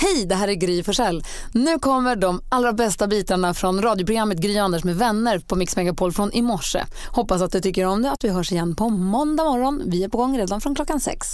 Hej, det här är Gry Forssell. Nu kommer de allra bästa bitarna från radioprogrammet Gry Anders med vänner på Mix Megapol från i morse. Hoppas att du tycker om det att vi hörs igen på måndag morgon. Vi är på gång redan från klockan sex.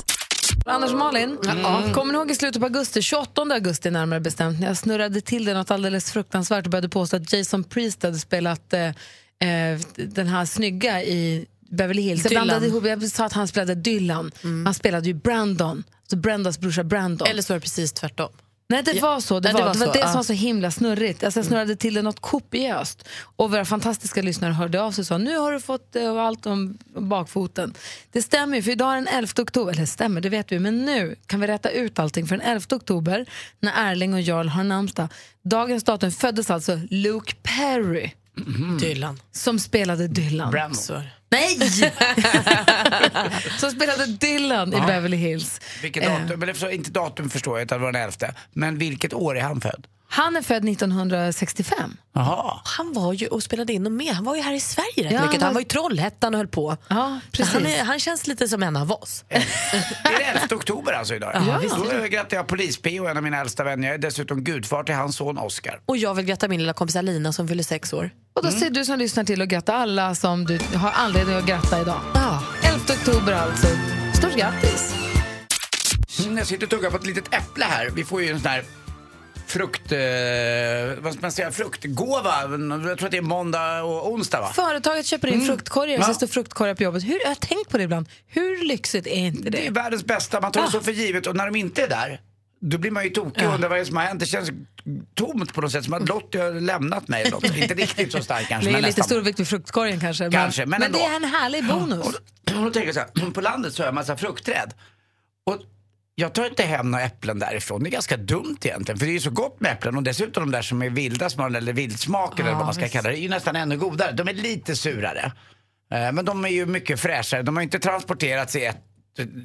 Anders och Malin, mm. kommer ni ihåg i slutet på augusti, 28 augusti närmare bestämt, när jag snurrade till det något alldeles fruktansvärt och började påstå att Jason Priest hade spelat eh, eh den här snygga i Beverly Hills. Jag, blandade ihop, jag sa att han spelade Dylan, mm. han spelade ju Brandon, så Brendas brorsa Brandon. Eller så var det precis tvärtom. Nej, det var så. Det, Nej, var, det var det, var det som var så himla snurrigt. Alltså, jag snurrade till det något kopiöst. Och våra fantastiska lyssnare hörde av sig och sa nu har du fått uh, allt om bakfoten. Det stämmer för idag är den 11 oktober. Eller stämmer, det vet vi. Men nu kan vi rätta ut allting. För den 11 oktober, när Erling och Jarl har namnsdag, dagens datum föddes alltså Luke Perry. Mm. Dylan. Som spelade Dylan. Brandon. Nej! som spelade Dylan ja. i Beverly Hills. Vilket datum? Eh. Eller, inte datum förstår jag, utan det var den elfte. Men vilket år är han född? Han är född 1965. Aha. Han var ju och spelade in och med. Han var ju här i Sverige rätt ja, mycket. Han var, i Trollhättan och höll på. Ja, han, är, han, känns lite som en av oss. det är 11 oktober alltså idag. Ja, Då grattar jag polis-P en av mina äldsta vänner. Jag är dessutom gudfar till hans son Oscar. Och jag vill gratta min lilla kompis Alina som fyller sex år. Och då mm. ser du som lyssnar till och gratta alla som du har anledning att gratta idag. Ja. 11 oktober alltså. Stort grattis! Mm, jag sitter och tuggar på ett litet äpple här. Vi får ju en sån här frukt, eh, vad ska man säga, fruktgåva. Jag tror att det är måndag och onsdag va? Företaget köper in mm. fruktkorgar, ja. så står fruktkorgar på jobbet. Hur, jag har tänkt på det ibland. Hur lyxigt är inte det? Det är världens bästa, man tar ah. det så för givet och när de inte är där då blir man ju tokig och undrar vad det är som har hänt. Det känns tomt på något sätt, som att Lottie har lämnat mig. inte riktigt så starkt kanske. Det är lite stor vikt vid fruktkorgen kanske. kanske men, men, men det är en härlig bonus. Och, och, och då tänker så här, på landet så har jag en massa fruktträd. Och jag tar inte hem några äpplen därifrån. Det är ganska dumt egentligen. För det är ju så gott med äpplen och dessutom de där som är vilda smör eller vildsmaker ja, eller vad man ska visst. kalla det, är ju nästan ännu godare. De är lite surare. Eh, men de är ju mycket fräschare. De har inte transporterats i ett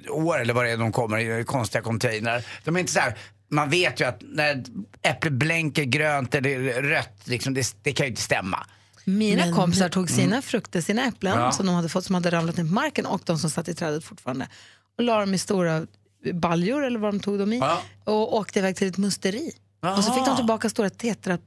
år eller vad det är de kommer i konstiga containrar. De är inte så här, man vet ju att när äpplet blänker grönt eller rött, liksom, det, det kan ju inte stämma. Mina Men, kompisar tog sina mm. frukter, sina äpplen ja. som de hade fått som hade ramlat ner på marken och de som satt i trädet fortfarande och la dem i stora baljor eller vad de tog dem i ja. och åkte iväg till ett musteri. Aha. Och så fick de tillbaka stora tetra,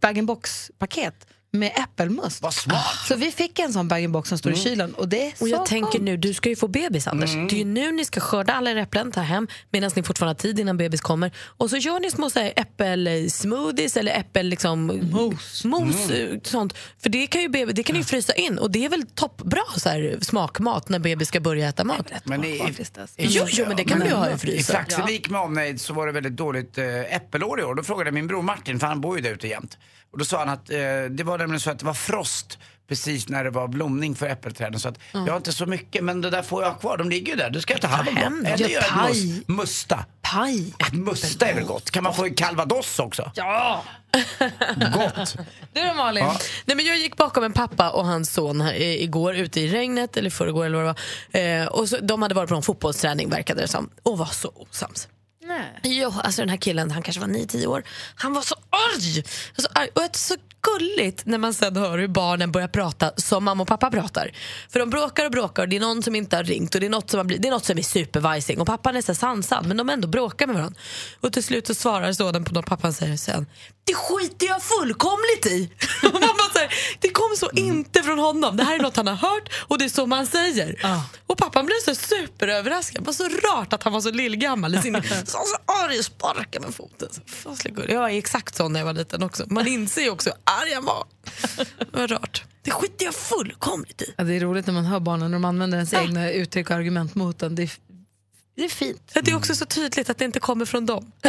bag-in-box-paket med äppelmust. Vad smart. Så vi fick en sån bag-in-box som står mm. i kylen. Och, det är och jag tänker nu, du ska ju få bebis Anders. Mm. Det är ju nu ni ska skörda alla era äpplen, ta hem medan ni fortfarande har tid innan bebis kommer. Och så gör ni små äppelsmoothies eller äppel liksom, mos, mos mm. sånt. För det kan ju baby, det kan ni frysa in och det är väl toppbra så här, smakmat när bebis ska börja äta mat. Men i, jo, jo, men det kan man ju ha i frysen. I Flaxevik med omnejd så var det väldigt dåligt äh, äppelår i år. Då frågade min bror Martin, för han bor ju där ute jämt. Och då sa han att eh, det var nämligen så att det var frost precis när det var blomning för äppelträden. Så att mm. jag har inte så mycket, men det där får jag ha kvar. De ligger ju där. Du ska jag ta hand om dem. Eller göra paj. musta. Paj. Musta är väl gott? Kan man få en calvados också? Ja! Gott. Du då Malin? Ja. Nej, men jag gick bakom en pappa och hans son här, igår ute i regnet, eller förrgår eller vad det var. Eh, och så, de hade varit på en fotbollsträning verkade det som, och var så osams. Nej. Jo, alltså den här killen, han kanske var 9-10 år, han var så arg! Så arg. Och så gulligt när man sen hör hur barnen börjar prata som mamma och pappa pratar. För de bråkar och bråkar och det är någon som inte har ringt och det är något som, har blivit, det är, något som är supervajsing och pappan är så sansad men de ändå bråkar med varandra. Och till slut så svarar sonen på något pappan säger sen det skiter jag fullkomligt i. och bara här, det kom så mm. inte från honom. Det här är något han har hört och det är så man säger. Ah. Och pappan blev så superöverraskad. Det var så rart att han var så lillgammal. så, så arg och sparkade med foten. Så, jag är exakt sån när jag var liten också. Man inser ju också arg han var. Var rart. Det skiter jag fullkomligt i. Ja, det är roligt när man hör barnen när de använder ens ja. egna uttryck och argument mot en. Det är, det är fint. Det är också så tydligt att det inte kommer från dem.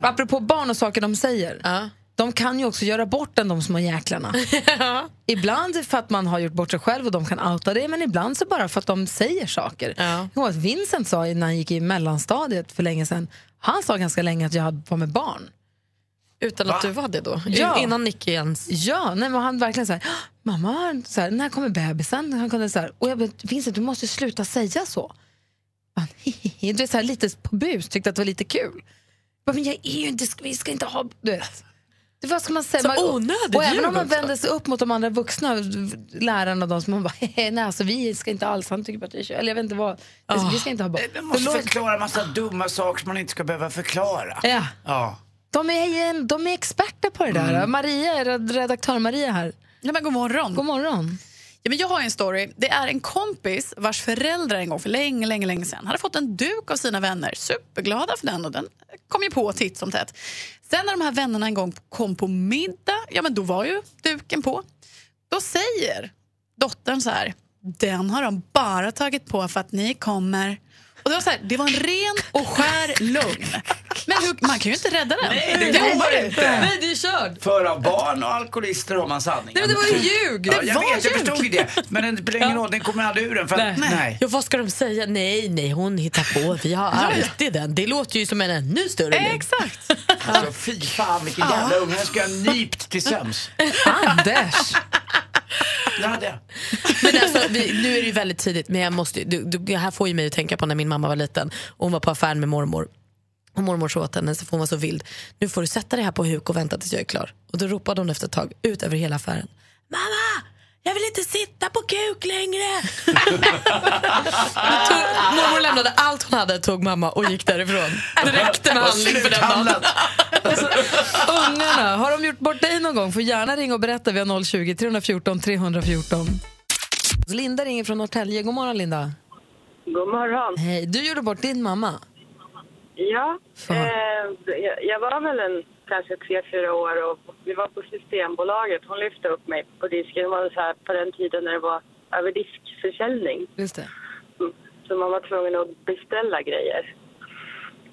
Apropå barn och saker de säger. Ja. De kan ju också göra bort en, de små jäklarna. ja. Ibland för att man har gjort bort sig själv och de kan outa det, men ibland så bara för att de säger saker. Ja. Jag Vincent sa när han gick i mellanstadiet för länge sedan, han sa ganska länge att jag var med barn. Utan att du var det då? Ja. Innan Nicky ens... Ja, nej, men han verkligen så här, mamma, så här, när kommer bebisen? Han kunde så här, och jag bara, Vincent du måste sluta säga så. Han, Du är så här, lite på bus, tyckte att det var lite kul. Jag bara, men jag är ju inte, vi ska inte ha, du vet. Det, vad ska man säga? Så Man- onödigt och även om man vänder sig upp mot de andra vuxna lärarna, de som man bara, "Hehe, nej alltså vi ska inte alls, han tycker bara att det är kö-" eller jag vet inte vad, alltså, vi ska inte ha barn. Man måste Förlåt. förklara massa dumma saker som man inte ska behöva förklara. Ja. Ja. De är, de är experter på det där. Maria, red- redaktör Maria här. Ja, men god morgon. God morgon. Ja, men jag har en story. Det är en kompis vars föräldrar en gång för länge, länge, länge sedan hade fått en duk av sina vänner. Superglada för den och den kom ju på titt som tätt. Sen när de här vännerna en gång kom på middag, ja men då var ju duken på. Då säger dottern så här, den har de bara tagit på för att ni kommer. Och det var så här, det var en ren och skär lögn. Men hur, man kan ju inte rädda den. Nej, det går inte. Nej, det är kört. För av barn och alkoholister har man sanningen. Nej, men det var ju ljug. Ja, Det jag var vet, jag ljug. förstod ju det. Men den spelar ingen roll, den kommer aldrig ur den. För att, nej. Ja, vad ska de säga? Nej, nej, hon hittar på. Vi har alltid den. Det låter ju som en ännu större lögn. Exakt. Alltså fy fan vilken jävla unge. Den ska jag ha nypt till söms. Anders. Det hade jag. Men alltså, vi, nu är det ju väldigt tidigt, men jag måste, du, du, det här får ju mig att tänka på när min mamma var liten och hon var på affären med mormor. Och mormor sa åt henne, så hon var så vild. Nu får du sätta dig här på huk och vänta tills jag är klar. Och då ropade hon efter ett tag ut över hela affären. Mamma! Jag vill inte sitta på kuk längre! tog, mormor lämnade allt hon hade, tog mamma och gick därifrån. Det räckte med handling för den dagen. Ungarna, har de gjort bort dig någon gång? Får gärna ringa och berätta. Vi har 020 314 314. Linda ringer från Norrtälje. God morgon, Linda. God morgon. Hej. Du gjorde bort din mamma. Ja, eh, jag, jag var väl en kanske tre, fyra år och vi var på Systembolaget. Hon lyfte upp mig på disken. Det var så här på den tiden när det var överdiskförsäljning. Just det. Mm. Så man var tvungen att beställa grejer.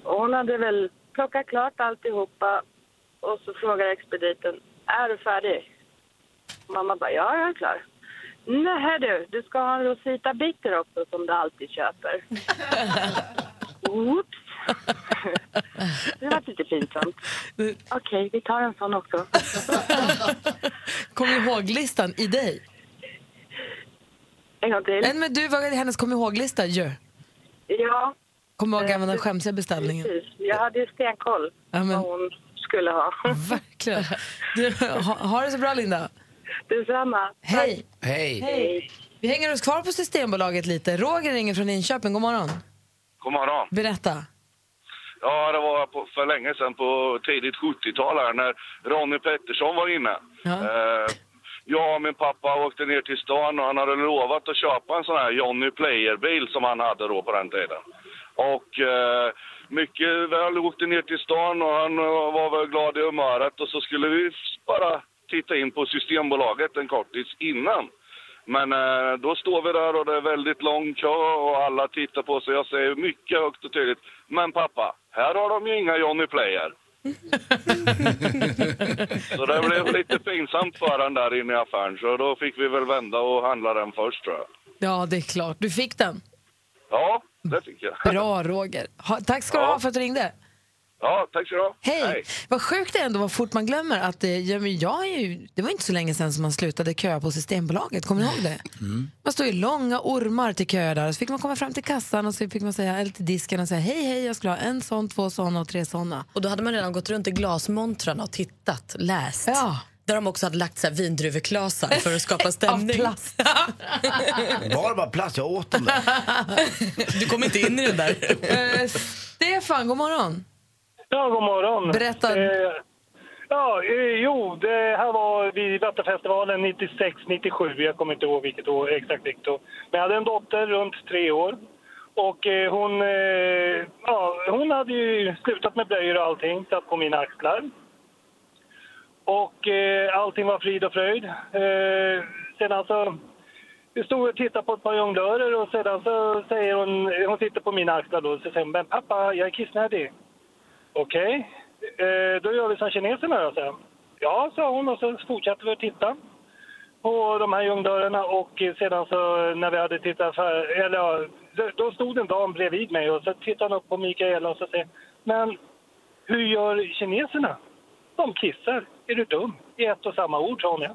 Och hon hade väl plockat klart alltihopa och så frågade expediten, är du färdig? Mamma bara, ja, jag är klar. Nej du, du ska ha en Rosita Bitter också som du alltid köper. Oops. Det var lite pinsamt. Okej, vi tar en sån också. Kom ihåg-listan i dig. En gång till. Nej, men du var i hennes kom ihåg-lista ju. Ja, Kom ihåg även den skämsiga beställningen. precis. Jag hade ju stenkoll Ja, men- vad hon skulle ha. Verkligen. Du, ha, ha det så bra, Linda. Detsamma. Hej. Hej. Hej. Vi hänger oss kvar på Systembolaget lite. Roger ringer från Linköping. God morgon. God morgon. Berätta. Ja, det var på, för länge sedan på tidigt 70-tal här när Ronny Pettersson var inne. Ja. Eh, jag och min pappa åkte ner till stan och han hade lovat att köpa en sån här Johnny Player-bil som han hade då på den tiden. Och eh, mycket väl åkte ner till stan och han eh, var väl glad i humöret och så skulle vi bara titta in på Systembolaget en kortis innan. Men eh, då står vi där och det är väldigt lång kö och alla tittar på sig. Jag säger mycket högt och tydligt. Men pappa, här har de ju inga Johnny Player. så det blev lite pinsamt för han där inne i affären. Så då fick vi väl vända och handla den först tror jag. Ja, det är klart. Du fick den. Ja, det fick jag. Bra, Roger. Ha, tack ska du Ja. ha för att du ringde. Ja, tack så du ha. Hej! Vad sjukt det är ändå vad fort man glömmer att eh, ja, men jag är ju, det var inte så länge sedan som man slutade köa på Systembolaget. Kommer ni ihåg det? Man stod i långa ormar till köer där så fick man komma fram till kassan och så fick man säga, eller till disken och säga hej hej jag skulle ha en sån, två såna och tre såna. Och då hade man redan gått runt i glasmontrarna och tittat, läst. Ja. Där de också hade lagt så här vindruveklasar för att skapa stämning. Av plast. Var det bara plast? Jag åt dem där. Du kom inte in i den där. Eh, Stefan, god morgon. Ja, god morgon. Berätta. Eh, ja, eh, jo, det här var vid Vätternfestivalen 96-97. Jag kommer inte ihåg vilket år, exakt vilket år. Men jag hade en dotter runt tre år. Och eh, hon, eh, ja, hon hade ju slutat med blöjor och allting, satt på mina axlar. Och eh, allting var frid och fröjd. Eh, sedan så vi stod och tittade på ett par jonglörer och sedan så säger hon, hon sitter på mina axlar då, så säger hon, men pappa, jag är kissnödig. Okej, eh, då gör vi som kineserna då, så. Ja, sa hon och så fortsatte vi att titta på de här ljungdörrarna och sedan så när vi hade tittat för, eller ja, då- stod en dam bredvid mig och så tittade han upp på Mikaela och så säger men hur gör kineserna? De kissar. Är du dum? I ett och samma ord, sa hon. Ja.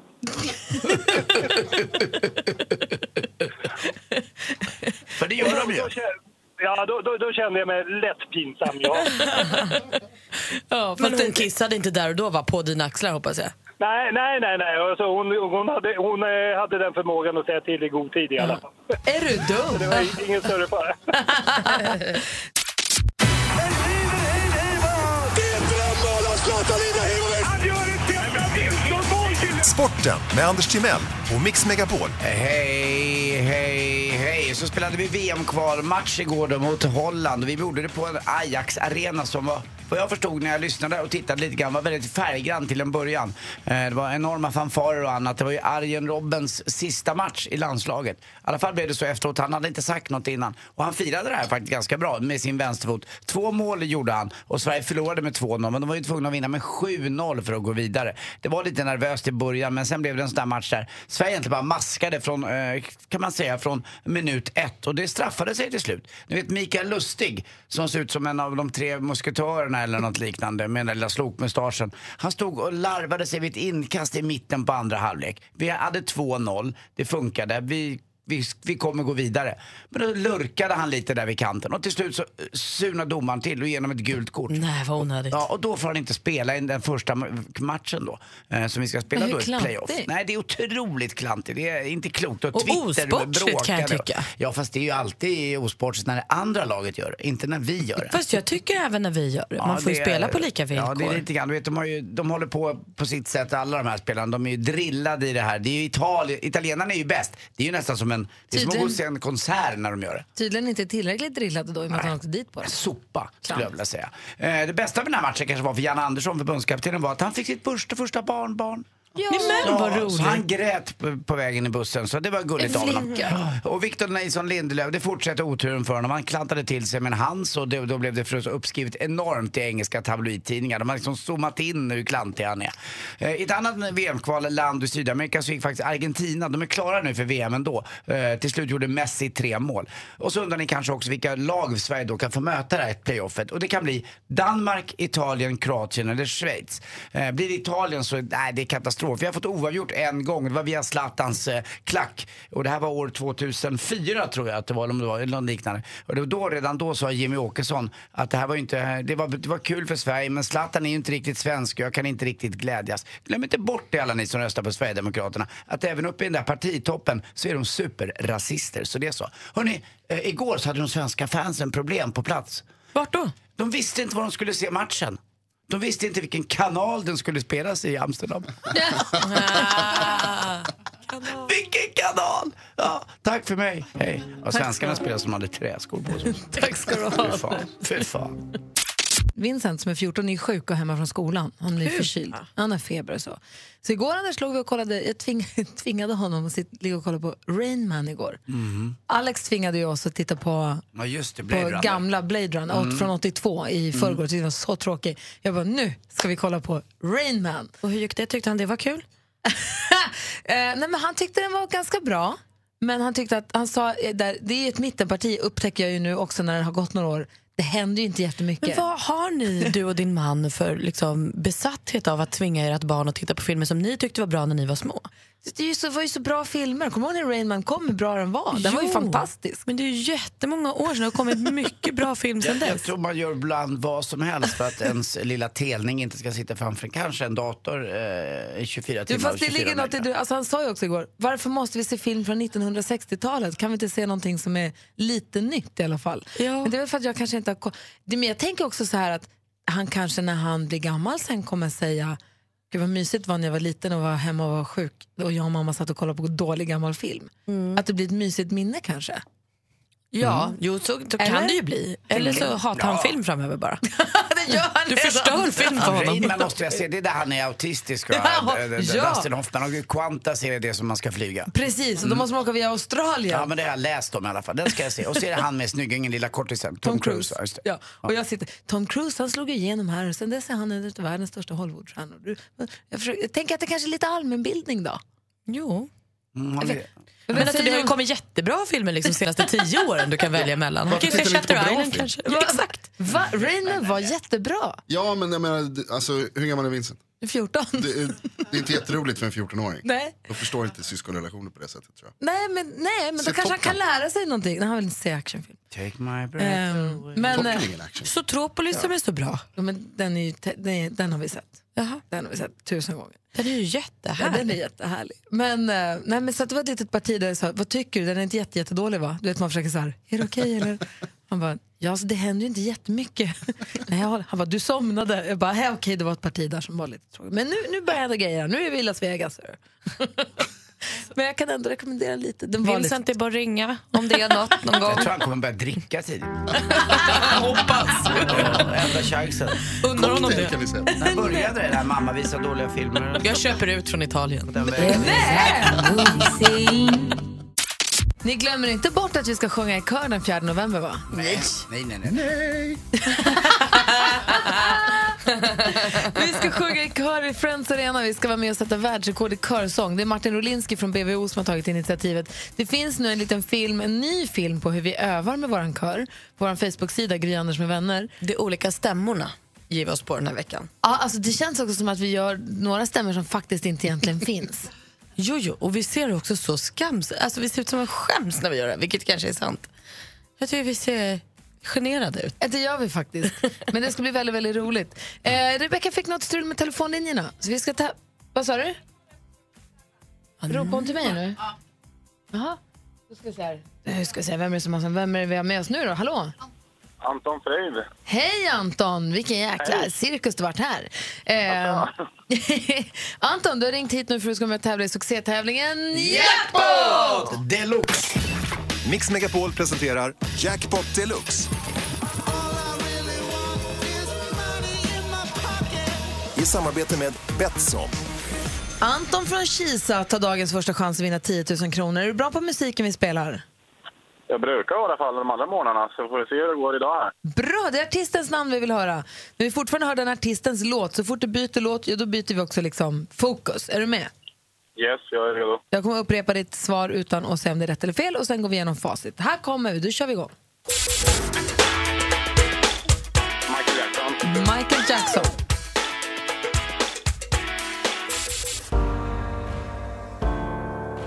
För det gör de ju. Ja, då, då, då kände jag mig lätt pinsam, ja. Ja, men hon kissade inte där och då va, på dina axlar hoppas jag? nej, nej, nej. nej. Alltså, hon, hon, hade, hon eh, hade den förmågan att säga till i god tid i alla fall. Är du dum? Det var ingen större fara. Sporten med Anders Timell och Mix Megapol. Hej, hej, så spelade vi VM-kvalmatch igår då mot Holland. Vi gjorde det på en Ajax-arena som var, vad jag förstod när jag lyssnade och tittade lite grann, var väldigt färggrann till en början. Eh, det var enorma fanfarer och annat. Det var ju Arjen Robbens sista match i landslaget. I alla fall blev det så efteråt. Han hade inte sagt något innan. Och han firade det här faktiskt ganska bra med sin vänsterfot. Två mål gjorde han och Sverige förlorade med 2-0 men de var ju tvungna att vinna med 7-0 för att gå vidare. Det var lite nervöst i början men sen blev det en sån där match där Sverige egentligen bara maskade från, eh, kan man säga, från minut ett och det straffade sig till slut. Ni vet Mikael Lustig som ser ut som en av de tre musketörerna eller något liknande med den där lilla slokmustaschen. Han stod och larvade sig vid ett inkast i mitten på andra halvlek. Vi hade 2-0, det funkade. Vi vi, vi kommer gå vidare. Men då lurkade han lite där vid kanten och till slut så eh, surnade domaren till och genom ett gult kort. Nej, vad onödigt. Ja, och då får han inte spela i den första ma- matchen då, eh, som vi ska spela då i playoff. Nej, det är otroligt klantigt. Det är inte klokt. Och, Och osportsligt, kan jag tycka. Ja, fast det är ju alltid osportsligt när det andra laget gör det, inte när vi gör det. Fast jag tycker även när vi gör det. Man Ja, får ju det är- spela på lika villkor. Ja, det är lite grann. Du vet, de, har ju, de håller på på sitt sätt, alla de här spelarna. De är ju drillade i det här. Det är ju Italien, italienarna är ju bäst. Det är ju nästan som en, det är som att gå och se en konsert när de gör det. Tydligen inte tillräckligt drillade då i och med att han åkte dit på det. Sopa, skulle jag vilja säga. Eh, det bästa med den här matchen kanske var för Jan Andersson, förbundskaptenen, var att han fick sitt första, första barnbarn. Ja. Men vad roligt. Så han grät på, på vägen i bussen, så det var gulligt av honom. Och Victor Nilsson Lindelöf, det fortsätter oturen för honom. Han klantade till sig med en hands och det, då blev det förstås uppskrivet enormt i engelska tabloidtidningar. De har liksom zoomat in hur klantig han är. Eh, I ett annat VM-kval, land i Sydamerika, så gick faktiskt Argentina, de är klara nu för VM ändå. Eh, till slut gjorde Messi tre mål. Och så undrar ni kanske också vilka lag Sverige då kan få möta det här playoffet. Och det kan bli Danmark, Italien, Kroatien eller Schweiz. Eh, blir det Italien så, nej det är katastrof. Vi har fått oavgjort en gång, det var via Zlatans eh, klack. Och det här var år 2004 tror jag att det var, eller om det var, eller något liknande. Och var då, redan då sa Jimmy Åkesson att det här var inte, det var, det var kul för Sverige men Zlatan är ju inte riktigt svensk och jag kan inte riktigt glädjas. Glöm inte bort det alla ni som röstar på Sverigedemokraterna, att även uppe i den där partitoppen så är de superrasister. Så det är så. Hörrni, eh, igår så hade de svenska fansen problem på plats. Vart då? De visste inte var de skulle se matchen. De visste inte vilken kanal den skulle spelas i Amsterdam. Vilken kanal! Ja, tack för mig. Hej. Och svenskarna spelar som de hade träskor på sig. Tack ska du ha. Fy fan. Fy fan. Vincent som är 14 är sjuk och hemma från skolan. Han blir förkyld. Han har feber och så. Så igår Anders låg vi och kollade, jag tving, tvingade honom att sitta, ligga och kolla på Rain Man igår. Alex tvingade ju oss att titta på, Ja, just det. Blade på Runner. gamla Blade Runner Mm. från 82 i förrgår. Det var så tråkigt. Jag bara, nu ska vi kolla på Rain Man. Och hur gick det? Tyckte han det var kul? Eh, nej, men han tyckte den var ganska bra. Men han tyckte att, han sa, eh, där, det är ett mittenparti upptäcker jag ju nu också när det har gått några år. Det händer ju inte jättemycket. Men vad har ni, du och din man, för liksom, besatthet av att tvinga ert barn att titta på filmer som ni tyckte var bra när ni var små? Det så, var ju så bra filmer. Kommer du ihåg när Rain Man kom, hur bra den var? Den var ju Jo, fantastisk. Men det är ju jättemånga år sedan det har kommit mycket bra film sedan Jag, jag dess. tror man gör ibland vad som helst för att ens lilla telning inte ska sitta framför kanske en dator eh, i 24 Du, timmar. fast och det 24 ligger något i, du, alltså han sa ju också igår, varför måste vi se film från 1960-talet? Kan vi inte se någonting som är lite nytt i alla fall? Ja. Men det är väl för att jag kanske inte har... men jag tänker också så här att han kanske när han blir gammal sen kommer säga Gud vad mysigt var när jag var liten och var hemma och var sjuk och jag och mamma satt och kollade på dålig gammal film. Att det blir ett mysigt minne kanske. Ja, jo, så, så kan det ju bli. Eller så hatar han Ja. film framöver bara. det gör han Du redan. förstör film för honom. Rainman måste jag se, det är där han är autistisk. Va? Ja, ja. Dustin Hoffman och Qantas är det som man ska flyga. Precis, och då måste man åka via Australien. Ja men det har jag läst om i alla fall, den ska jag se. Och så är det han med snyggingen, lilla kortisen, Tom, Tom Cruise. Cruise. Ja, och jag sitter, Tom Cruise han slog igenom här och sen dess är han en av världens största Hollywoodstjärnor. Du- Jag, försöker, jag tänker att det kanske är lite allmänbildning då. Jo. Mm, Men Men alltså, säger det har ju kommit jättebra filmer liksom, de senaste tio åren du kan välja mellan. Varför tittar du inte på bra Island film? kanske. Va, Ja, exakt. Va? Rain Man var jättebra. Ja, men jag menar, alltså, hur gammal är Vincent? Du är 14. Det är, det är inte jätteroligt för en 14-åring. Nej. De förstår inte syskonrelationer på det sättet tror jag. Nej, men, nej, men Se då kanske han kan lära sig någonting. Nej, han vill inte se actionfilm. Take my breath Ehm, away. men eh, är ingen action. Zootropolis som är så bra. Ja, men den, är ju den, är, den har vi sett. Jaha. Den har vi sett tusen gånger. Den är ju jättehärlig. Ja, den är jättehärlig. Men, eh, nej, men så att det var ett litet parti där jag sa, vad tycker du? Den är inte jätte, jättedålig va? Du vet man försöker så här, är det okej eller? Han bara, ja alltså, det händer ju inte jättemycket. nej, jag, han bara, du somnade. Jag bara, "Hej, okej det var ett parti där som var lite tråkigt. Men nu, nu börjar ändå grejer, nu är vi i Las Vegas. hörru." men jag kan ändå rekommendera lite. Den Vincent lite... är bara ringa om det är något någon gång. Jag tror han kommer börja dricka tidigt. Hoppas. Enda chansen. Undrar honom det. kan vi säga. När började det där mamma visar dåliga filmer? Jag köper ut från Italien. Den vägen. Ni glömmer inte bort att vi ska sjunga i kör den 4 november va? Nej, nej, nej. nej. Vi ska sjunga i kör i Friends Arena. Vi ska vara med och sätta världsrekord i körsång. Det är Martin Rolinski från BVO som har tagit initiativet. Det finns nu en liten film, en ny film på hur vi övar med vår kör. På vår Facebook-sida Gry Anders med vänner. De olika stämmorna ger vi oss på den här veckan. Ja, alltså det känns också som att vi gör några stämmor som faktiskt inte egentligen finns. Jo, jo, och vi ser också så skams... Alltså vi ser ut som en skäms när vi gör det, vilket kanske är sant. Jag tycker vi ser generade ut. Det gör vi faktiskt. Men det ska bli väldigt, väldigt roligt. Eh, Rebecka fick något strul med telefonlinjerna. Så vi ska ta... Vad sa du? Ropar hon till mig nu? Jaha. Då ska vi se här. Nu ska vi se, vem är det som har, vem är det vi har med oss nu då? Hallå? Anton Frejd. Hej Anton! Vilken jäkla Hej. cirkus du varit här. Eh, Anton, du har ringt hit nu för att du ska med och tävla i succétävlingen Jackpot! Deluxe! Mix Megapol presenterar Jackpot Deluxe. I samarbete med Betsson. Anton från Kisa tar dagens första chans att vinna 10 000 kronor. Är du bra på musiken vi spelar? Jag brukar i alla fall de andra månaderna, så får vi se hur det går idag här. Bra, det är artistens namn vi vill höra. Men vi fortfarande höra den artistens låt. Så fort du byter låt, ja, då byter vi också liksom fokus. Är du med? Yes, jag är redo. Jag kommer upprepa ditt svar utan att säga om det är rätt eller fel och sen går vi igenom facit. Här kommer vi, då kör vi igång. Michael Jackson. Michael Jackson.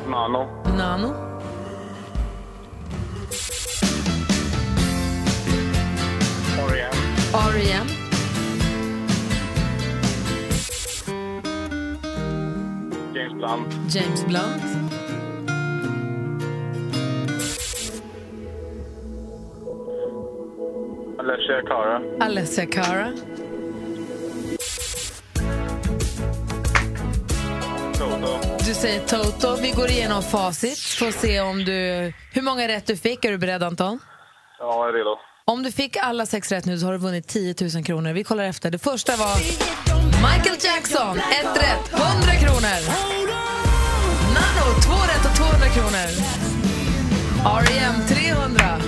Nano. Nano. Blunt. James Blunt. Alessia Cara. Alessia Cara. Toto. Du säger Toto. Vi går igenom facit. Får se om du... Hur många rätt du fick. Är du beredd, Anton? Ja, jag är redo. Om du fick alla sex rätt nu så har du vunnit 10 000 kronor. Vi kollar efter. Det första var Michael Jackson. Ett rätt, 100 kronor. Nano, två rätt och 200 kronor. R.E.M. 300.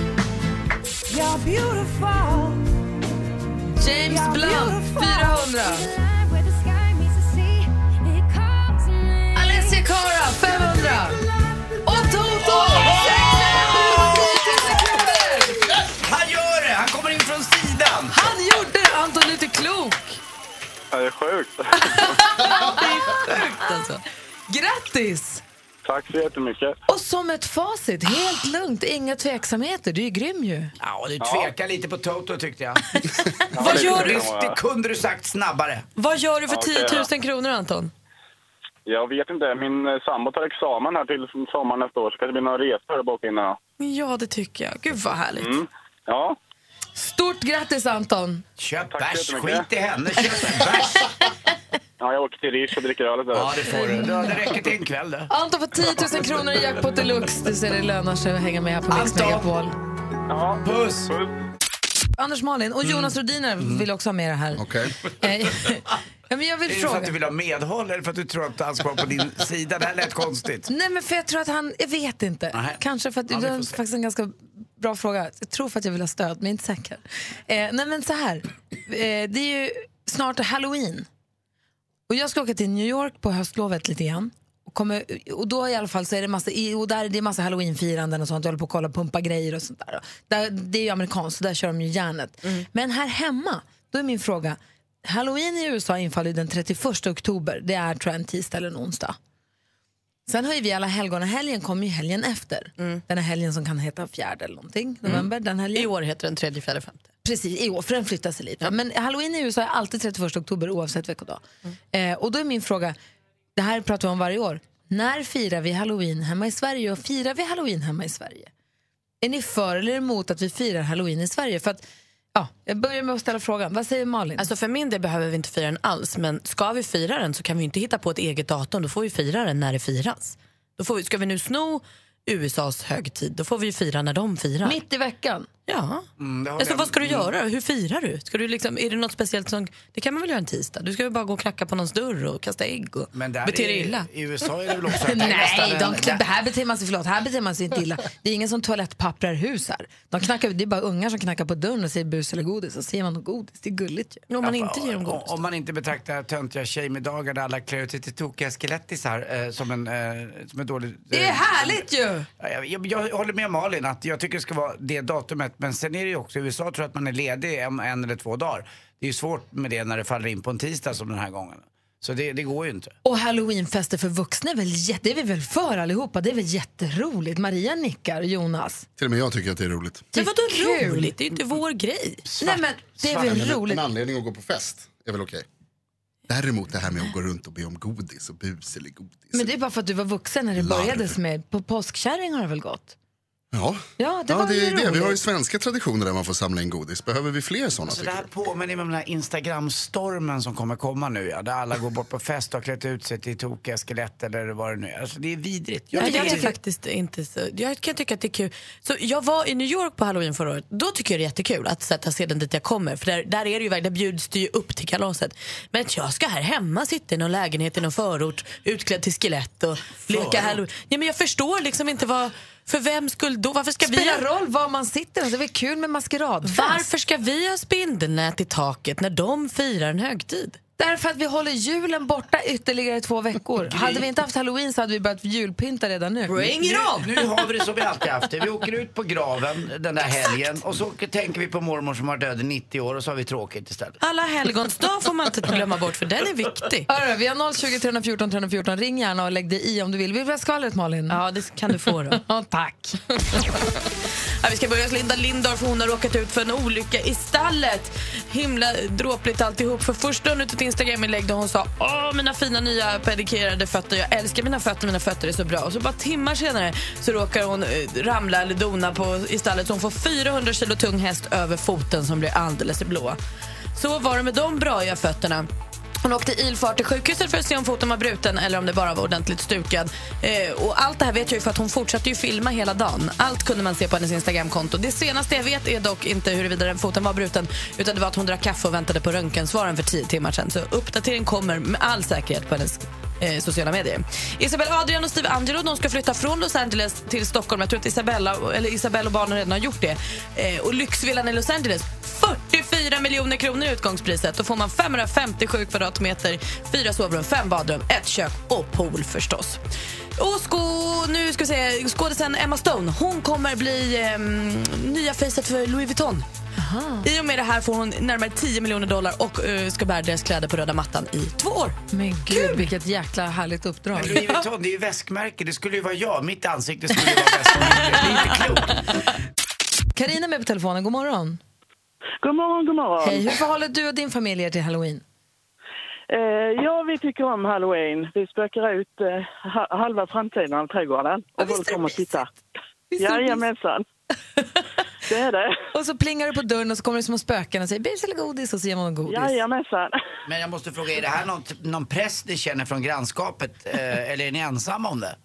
James Blunt, 400. Alessia Cara, 500. Och Toto, 600 kronor. Han gör det! Han kommer in från sidan! Han gjorde det! Anton, du är inte klok. Det är sjukt. Sjukt alltså. Grattis! Tack så jättemycket. Och som ett facit, helt lugnt, inga tveksamheter. Du är grym ju. Ja, du tvekar lite på Toto tyckte jag. Vad gör du? Det kunde du sagt snabbare. Vad gör du för Okej, 10 då. 000 kronor, Anton? Jag vet inte. Min eh, sambo tar examen här till sommaren nästa år, så kanske det blir några resor att boka in då. Ja, det tycker jag. Gud vad härligt. Mm. Ja. Stort grattis, Anton. Köp Tack så bärs, skit i henne. Köp bärs. ja, jag åker till Riche och dricker öl istället. Ja, det får du. Det räcker till en kväll det. Anton får 10 000 kronor i jackpot deluxe. Du ser det lönar sig att hänga med här på Mix Anton. Megapol. Ja, Puss! Anders Malin och Jonas Rodiner vill också ha med det här. Okej. Eh, ja, men jag vill Är det för att du vill ha medhåll eller för att du tror att han ska vara på din sida? Det här lät konstigt. Nej, men för jag tror att han... Jag vet inte. Nej. Kanske för att Ja, vi det får är se. faktiskt en ganska bra fråga. Jag tror för att jag vill ha stöd, men jag är inte säker. Eh, nej, men så här. Eh, det är ju snart halloween. Och jag ska åka till New York på höstlovet lite grann. Och, kommer, och då i alla fall så är det massa, och där är det massa halloweenfiranden och sånt. Jag håller på att kolla pumpa grejer och sånt där. där det är ju amerikanskt, så där kör de ju järnet. Men här hemma, då är min fråga. Halloween i USA infaller den 31 oktober. Det är tror jag en tisdag eller en onsdag. Sen har ju vi alla helgonahelgen kommer ju helgen efter. Den här helgen som kan heta fjärde eller någonting, november. Den helgen. I år heter den tredje, fjärde, femte. Precis, i år, för den flyttar sig lite. Men halloween i USA är alltid 31 oktober oavsett veckodag. Eh, och då är min fråga, det här pratar vi om varje år. När firar vi halloween hemma i Sverige och firar vi halloween hemma i Sverige? Är ni för eller emot att vi firar halloween i Sverige? För att, ja, jag börjar med att ställa frågan. Vad säger Malin? Alltså för min del behöver vi inte fira den alls, men ska vi fira den så kan vi inte hitta på ett eget datum. Då får vi fira den när det firas. Då får vi, ska vi nu sno USAs högtid, då får vi ju fira när de firar. Mitt i veckan? Ja. Mm, Alltså, jag- vad ska du mm. göra? Hur firar du? Ska du liksom, är det något speciellt som... Det kan man väl göra en tisdag? Du ska väl bara gå och knacka på någons dörr och kasta ägg och bete dig illa. I USA är det väl också... Nej, de, det här beter man sig, förlåt, här beter man sig inte illa. Det är ingen som toalettpapprar hus här. De knackar, det är bara ungar som knackar på dörren och säger bus eller godis. Och säger man godis, det är gulligt ju. Om man inte ger dem Om, om man inte betraktar töntiga tjejmiddagar där alla klär ut sig till tokiga skelettisar eh, som en, eh, som en dålig... Det är härligt ju! Ja, Jag, jag, jag håller med Malin att jag tycker det ska vara det datumet. Men sen är det ju också, i USA tror jag att man är ledig en, en eller två dagar. Det är ju svårt med det när det faller in på en tisdag som den här gången. Så det, det går ju inte. Och halloweenfester för vuxna är väl, jätte, det är vi väl för allihopa? Det är väl jätteroligt? Maria nickar, Jonas. Till och med jag tycker att det är roligt. Men vadå kul. roligt? Det är ju inte vår grej. Nej men det är väl roligt? En anledning att gå på fest är väl okej. Däremot det här med att gå runt och be om godis och bus eller godis. Men det är bara för att du var vuxen när det Larv. började med. På påskkärring har det väl gått? Ja, Ja, det var det ju är det. Vi har ju svenska traditioner där man får samla in godis. Behöver vi fler sådana? Så det tycker här påminner mig om den här Instagram-stormen som kommer komma nu ja, där alla går bort på fest och har klätt ut sig till tokiga skelett eller vad det nu är. Alltså det är vidrigt. Jag, tycker jag det är är- faktiskt inte så... Jag kan tycka att det är kul. Så jag var i New York på halloween förra året. Då tycker jag det är jättekul att sätta sedan dit jag kommer. För där, där är det ju verkligen, där bjuds det ju upp till kalaset. Men jag ska här hemma sitta i någon lägenhet i någon förort utklädd till skelett och leka halloween. Ja, men jag förstår liksom inte vad... För vem skulle då? Varför ska vi... Spelar roll var man sitter, alltså, det är kul med maskeradfest? Varför ska vi ha spindelnät i taket när de firar en högtid? Därför att vi håller julen borta ytterligare två veckor. Hade vi inte haft halloween så hade vi börjat julpynta redan nu. Nu, nu har vi det som vi alltid haft det. Vi åker ut på graven den där helgen och så tänker vi på mormor som har död i 90 år och så har vi tråkigt istället. Alla helgons dag får man inte glömma bort för den är viktig. Hörru, vi har 020 314 314. Ring gärna och lägg dig i om du vill. Vill du ha skvallret Malin? Ja, det kan du få då. Ja, Tack. Ja, vi ska börja hos Linda Lindorff. Hon har råkat ut för en olycka i stallet. Himla dråpligt alltihop. För först ut ett Instagram-inlägg där hon sa Åh, mina fina nya pedikerade fötter. Jag älskar mina fötter, mina fötter är så bra. Och så bara timmar senare så råkar hon eh, ramla eller dona på, i stallet. Så hon får 400 kilo tung häst över foten som blir alldeles blå. Så var det med de braiga fötterna. Hon åkte ilfart till sjukhuset för att se om foten var bruten eller om det bara var ordentligt stukad. Eh, och allt det här vet jag ju för att hon fortsatte ju filma hela dagen. Allt kunde man se på hennes Instagramkonto. Det senaste jag vet är dock inte huruvida den foten var bruten utan det var att hon drack kaffe och väntade på röntgensvaren för tio timmar sedan. Så uppdatering kommer med all säkerhet på hennes eh, sociala medier. Isabel Adrian och Steve Angelo de ska flytta från Los Angeles till Stockholm. Jag tror att Isabella, eller Isabella och barnen redan har gjort det. Eh, och lyxvillan i Los Angeles, 44 miljoner kronor i utgångspriset. Då får man 557 kvadratmeter, fyra sovrum, fem badrum, ett kök och pool förstås. Och sko, nu ska vi se, skådisen Emma Stone hon kommer bli eh, nya facet för Louis Vuitton. I och med det här får hon närmare 10 miljoner dollar och eh, ska bära deras kläder på röda mattan i två år. Men gud, vilket jäkla härligt uppdrag. Men Louis Vuitton, det är ju väskmärke. Det skulle ju vara jag. Mitt ansikte skulle ju vara väskmärke. Det är inte klokt. Carina är med på telefonen, god morgon. God morgon, god morgon. Hej, hur förhåller du och din familj er till halloween? Eh, ja, vi tycker om halloween. Vi spökar ut eh, ha- halva framtiden av trädgården. Och folk kommer och tittar. Jajamensan. det är det. Och så plingar du på dörren och så kommer det små spöken och säger bus eller godis och så ger man dem godis. Jajamensan. Men jag måste fråga, är det här någon, någon press ni känner från grannskapet? Eh, eller är ni ensamma om det?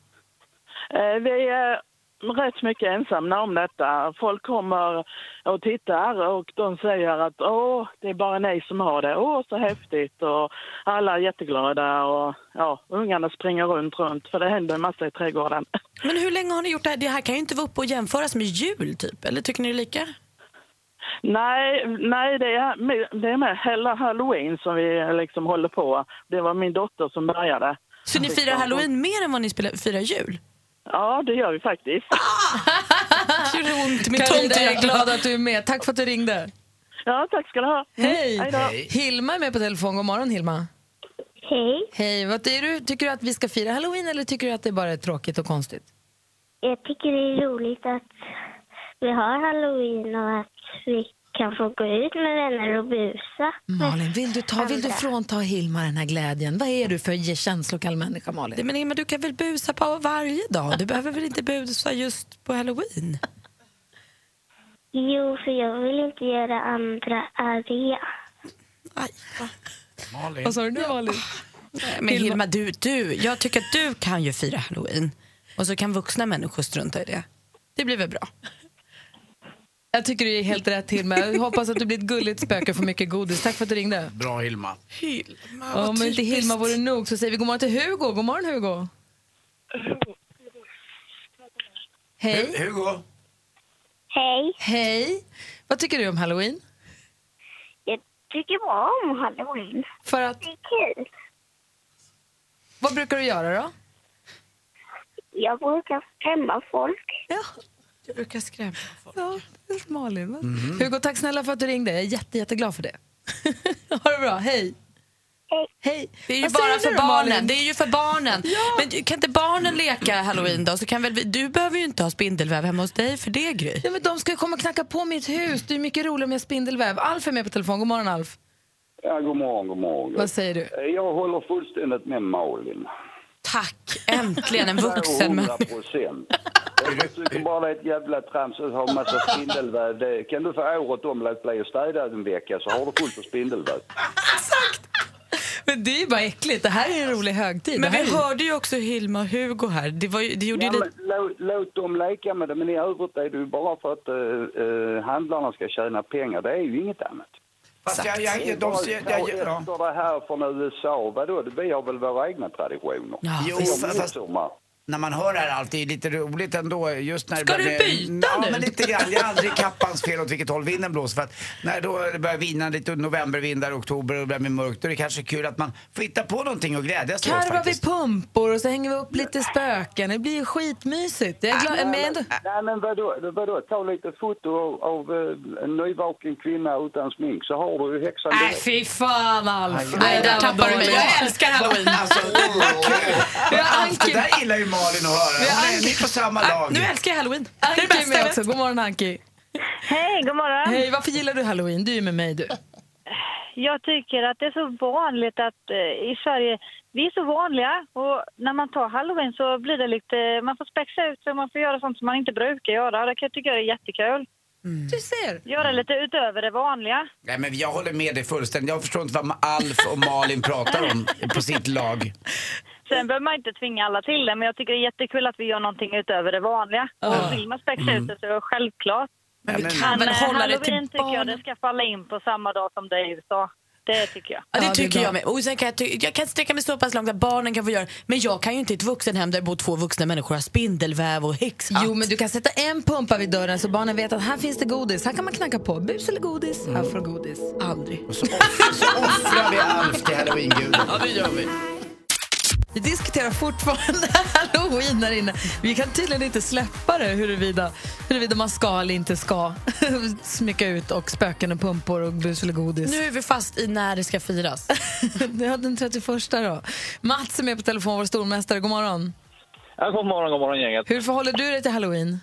Eh, vi är rätt mycket ensamma om detta. Folk kommer och tittar och de säger att åh, det är bara ni som har det. Åh, så häftigt. Och alla är jätteglada och ja, ungarna springer runt, runt för det händer en massa i trädgården. Men hur länge har ni gjort det här? Det här kan ju inte vara uppe och jämföras med jul typ, eller tycker ni det är lika? Nej, nej det, är, det är med hela halloween som vi liksom håller på. Det var min dotter som började. Så ni firar halloween mer än vad ni spelar, firar jul? Ja, det gör vi faktiskt. Det gjorde ont i mitt Carina, jag är glad att du är med. Tack för att du ringde. Ja, tack ska du ha. Hej! hej. Hilma är med på telefon. God morgon Hilma. Hej. Hej. Vad är du, tycker du att vi ska fira halloween eller tycker du att det bara är tråkigt och konstigt? Jag tycker det är roligt att vi har halloween och att vi kan få gå ut med vänner och busa. Malin, vill du, ta, vill du frånta Hilma den här glädjen? Vad är du för känslokall människa Malin? Nej, men Ingmar, du kan väl busa på varje dag? Du behöver väl inte busa just på halloween? Jo, för jag vill inte göra andra arga. Malin. Vad sa du nu Malin? Men Hilma, du, du, jag tycker att du kan ju fira halloween. Och så kan vuxna människor strunta i det. Det blir väl bra? Jag tycker du är helt rätt Hilma. Jag hoppas att du blir ett gulligt spöke och får mycket godis. Tack för att du ringde. Bra Hilma. Hilma, Om inte. Hilma vore nog så säger vi god morgon till Hugo. God morgon Hugo. Hej. Hugo. Hej. Hej. Vad tycker du om halloween? Jag tycker bra om halloween. För att? Det är kul. Vad brukar du göra då? Jag brukar skrämma folk. Ja. Du brukar skrämma folk. Ja, det är Malin. va? Hugo, tack snälla för att du ringde. Jag är jätte, jätteglad för det. ha det bra. Hej. Hej. Det är ju Vad bara för barnen. Malin? Det är ju för barnen. Men du- kan inte barnen leka halloween då? Så kan väl vi, du behöver ju inte ha spindelväv hemma hos dig för det Gry. Ja, men de ska ju komma och knacka på mitt hus. Det är mycket roligare med spindelväv. Alf är med på telefon. God morgon Alf. Ja, god morgon, god morgon. Vad säger du? Jag håller fullständigt med Malin. Tack, äntligen en vuxen 200 människa. tycker bara ett jävla trams att ha en massa spindelväv. Det, kan du för året om låta bli att städa en vecka så har du fullt på spindelväv. Men det är ju bara äckligt. Det här är en rolig högtid. Men vi är... hörde ju också Hilma och Hugo här. Det, var ju, det gjorde Ja, lite... låt, låt dem leka med det, men i övrigt är det ju bara för att uh, uh, handlarna ska tjäna pengar. Det är ju inget annat. Fast jag, jag, de, jag, ta jag, ja. det här från USA, vadå? Vi har väl våra egna traditioner? Jo, Vi har fast-. När man hör det här alltid lite roligt ändå. Just när Ska det du börjar- byta ja, nu? men lite grann. Jag är aldrig kappans fel åt vilket håll vinden blåser. För att när då det börjar vina lite novembervindar, oktober och det börjar bli mörkt, då är det kanske kul att man får hitta på någonting och glädjas åt Karvar vi faktiskt. pumpor och så hänger vi upp lite spöken. Det blir ju skitmysigt. Jag är glad. Nej, Men ändå... nej, men vadå, vadå? Ta lite foto av, av eh, en nyvaken kvinna utan smink så har du ju häxan Nej, direkt. fy fan Alf. Nej, där tappar du mig. Jag älskar halloween. Alltså, vad kul. Vi har Allt det där gillar ju Malin att höra. Hon är, Anki. ni är på samma lag. Nu älskar jag halloween. Det är det Anki bästa jag vet. God morgon Anki. Hej, god morgon. Hej, varför gillar du halloween? Du är med mig du. Jag tycker att det är så vanligt att eh, i Sverige, vi är så vanliga och när man tar halloween så blir det lite, man får spexa ut sig och man får göra sånt som man inte brukar göra. Det kan jag tycka är jättekul. Du ser. Göra lite utöver det vanliga. Nej, men jag håller med dig fullständigt. Jag förstår inte vad Alf och Malin pratar om på sitt lag. Sen behöver man inte tvinga alla till det, men jag tycker det är jättekul att vi gör någonting utöver det vanliga. Och vill man spexa ut det så är det självklart. Men vi men- kan väl eh, hålla det till tycker jag barnen? det ska falla in på samma dag som det är i USA. Det tycker jag. Ja, det Ja, det är tycker jag med. Och sen kan jag, ty- jag kan sträcka mig så pass långt att barnen kan få göra Men jag kan ju inte i ett vuxenhem där det bor två vuxna människor ha spindelväv och häxhatt. Jo, men du kan sätta en pumpa vid dörren så barnen vet att här finns det godis. Här kan man knacka på. Bus eller godis? Här får godis. Aldrig. Och så, off- så offrar vi Alf till halloween-guden. Ja, det gör vi. Vi diskuterar fortfarande halloween här inne. Vi kan tydligen inte släppa det huruvida, huruvida man ska eller inte ska smycka ut och spöken och pumpor och bus eller godis. Nu är vi fast i när det ska firas. Det är den 31 då. Mats är med på telefon, vår stormästare. God morgon. Ja, god morgon, god morgon gänget. Hur förhåller du dig till halloween?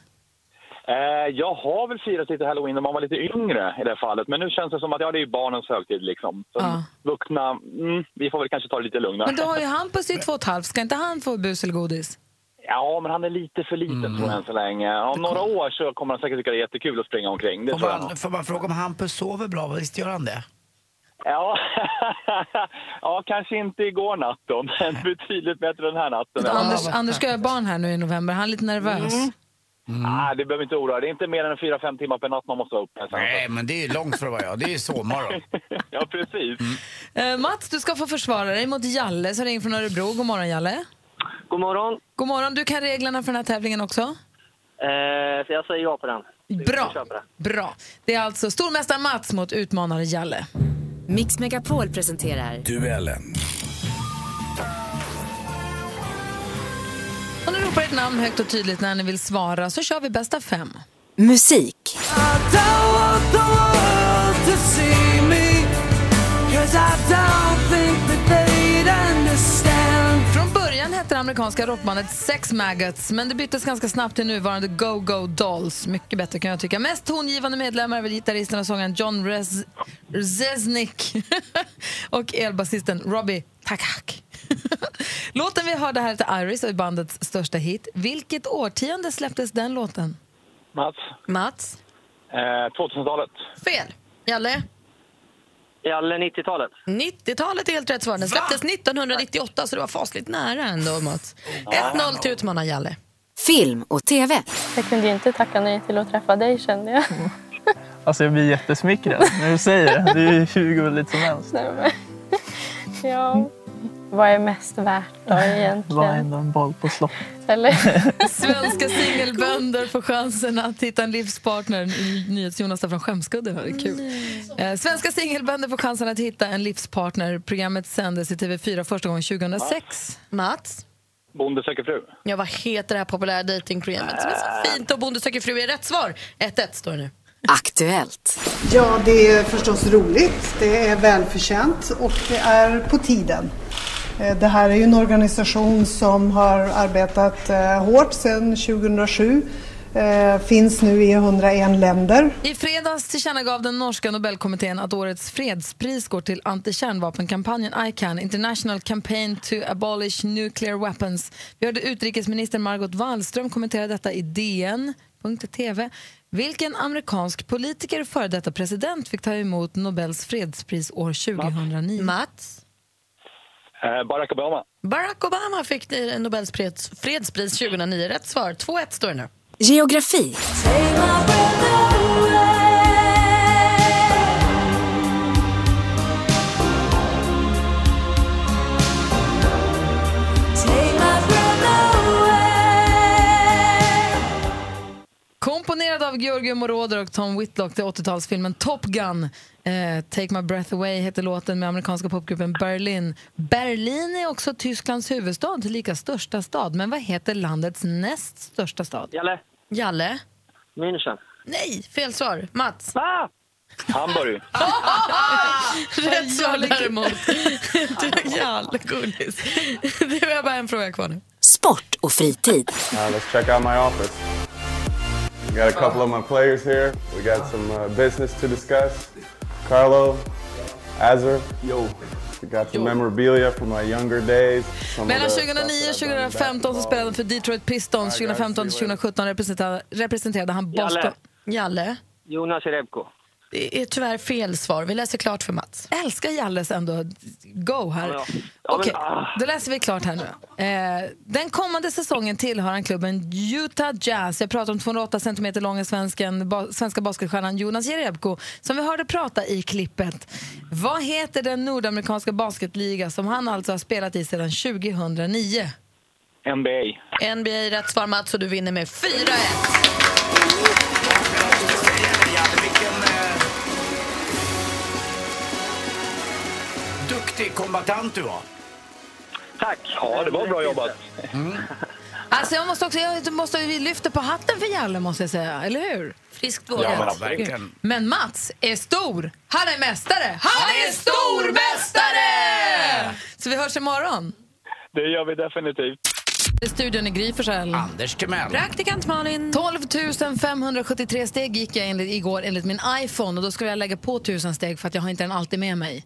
Eh, jag har väl firat lite halloween när man var lite yngre i det här fallet. Men nu känns det som att ja, det är ju barnens högtid liksom. Så Ja. Vuxna, mm, vi får väl kanske ta det lite lugnare. Men du har ju Hampus i två och ett halvt. Ska inte han få bus eller godis? Ja, men han är lite för liten tror jag än så länge. Om några år så kommer han säkert tycka det är jättekul att springa omkring. Det nog. man, får man fråga om Hampus sover bra? Visst gör han det? Ja. ja, kanske inte igår natt då, men betydligt bättre den här natten. Anders, Anders ska göra barn här nu i november. Han är lite nervös. Ah, det behöver inte oroa Det är inte mer än 4-5 timmar per natt man måste vara uppe. Nej, men det är långt för vara jag. Det är sovmorgon. ja, precis. Eh, Mats, du ska få försvara dig mot Jalle som ringer från Örebro. God morgon, Jalle. God morgon. God morgon. Du kan reglerna för den här tävlingen också? Eh, så jag säger ja på den. Bra. Bra. Det är alltså stormästare Mats mot utmanare Jalle. Mix Megapol presenterar Duellen. ert namn högt och tydligt när ni vill svara så kör vi bästa fem. Musik. Från början hette amerikanska rockbandet Sex Maggots men det byttes ganska snabbt till nuvarande Go-Go Dolls. Mycket bättre kan jag tycka. Mest tongivande medlemmar är väl gitarristen och sångaren John Rez Reznick och elbasisten Robbie Takak. låten vi hörde här heter Iris och är bandets största hit. Vilket årtionde släpptes den låten? Mats? Mats? Eh, 2000-talet. Fel. Jalle? Jalle, 90-talet. 90-talet är helt rätt svar. Den släpptes 1998 så det var fasligt nära ändå Mats. 1-0 till utmanar Jalle. Film och TV. Jag kunde ju inte tacka nej till att träffa dig kände jag. Alltså jag blir jättesmickrad när du säger det. Det är ju hur gulligt som helst. Nej, men, ja, vad är mest värt då egentligen? Vad är ändå en boll på slott? Eller? Svenska singelbönder får chansen att hitta en livspartner. NyhetsJonas från Skämskudden. Det är kul. Eh, Svenska singelbönder får chansen att hitta en livspartner. Programmet sändes i TV4 första gången 2006. Mats? Bonde söker fru. Ja, vad heter det här populära datingprogrammet som är så fint? Och Bonde söker fru är rätt svar. 1-1 står det nu. Aktuellt. Ja, det är förstås roligt, det är välförtjänt och det är på tiden. Eh, Det här är ju en organisation som har arbetat eh, hårt sedan 2007. eh, Finns nu i 101 länder. I fredags tillkännagav den norska Nobelkommittén att årets fredspris går till antikärnvapenkampanjen ICAN, International Campaign to Abolish Nuclear Weapons. Vi hörde utrikesminister Margot Wallström kommentera detta i DN.tv. Vilken amerikansk politiker och före detta president fick ta emot Nobels fredspris år 2009? Mats? Eh, Barack Obama. Barack Obama fick Nobels freds, fredspris 2009. Rätt svar. 2-1 står det nu. Geografi. Komponerad av Georgi Moroder och Tom Whitlock till 80-talsfilmen Top Gun. Eh, Take My Breath Away heter låten med amerikanska popgruppen Berlin. Berlin är också Tysklands huvudstad, lika största stad. Men vad heter landets näst största stad? Jalle. Jalle? München. Nej, fel svar. Mats? Ah! Hamburg. Rätt svar däremot. Du, Jalle, gullis. Det var bara en fråga kvar nu. Sport och fritid. Uh, let's check out my office. We got a couple of my players here. We got some uh, business to discuss. Carlo, Azar. Yo. We got some memorabilia from my younger days. Some of Mellan the 2009 och stuff that I've done in 2015 så spelade han för Detroit Pistons. 2015 till 2017 representerade, representerade han Boston. Jalle. Jalle? Jonas Jerebko. Det är tyvärr fel svar. Vi läser klart för Mats. älskar Jalles ändå go här. Ja, ja, Okej, men, ah. då läser vi klart här nu. Eh, den kommande säsongen tillhör han klubben Utah Jazz. Jag pratar om 208 cm långa svensken, ba, svenska basketstjärnan Jonas Jerebko som vi hörde prata i klippet. Vad heter den nordamerikanska basketliga som han alltså har spelat i sedan 2009? NBA. NBA rätt svar Mats och du vinner med 4-1. Duktig kombatant du var. Tack. Ja, det var bra jobbat. Alltså jag måste också, jag måste, vi lyfter på hatten för Jalle måste jag säga, eller hur? Friskt Ja, vågat. men verkligen. Men Mats är stor. Han är mästare. Han är stormästare! Så vi hörs imorgon. Det gör vi definitivt. I studion i Gry Forssell. Anders Timell. Praktikant Malin. 12 573 steg gick jag enligt, igår enligt min iPhone och då skulle jag lägga på 1000 steg för att jag har inte den alltid med mig.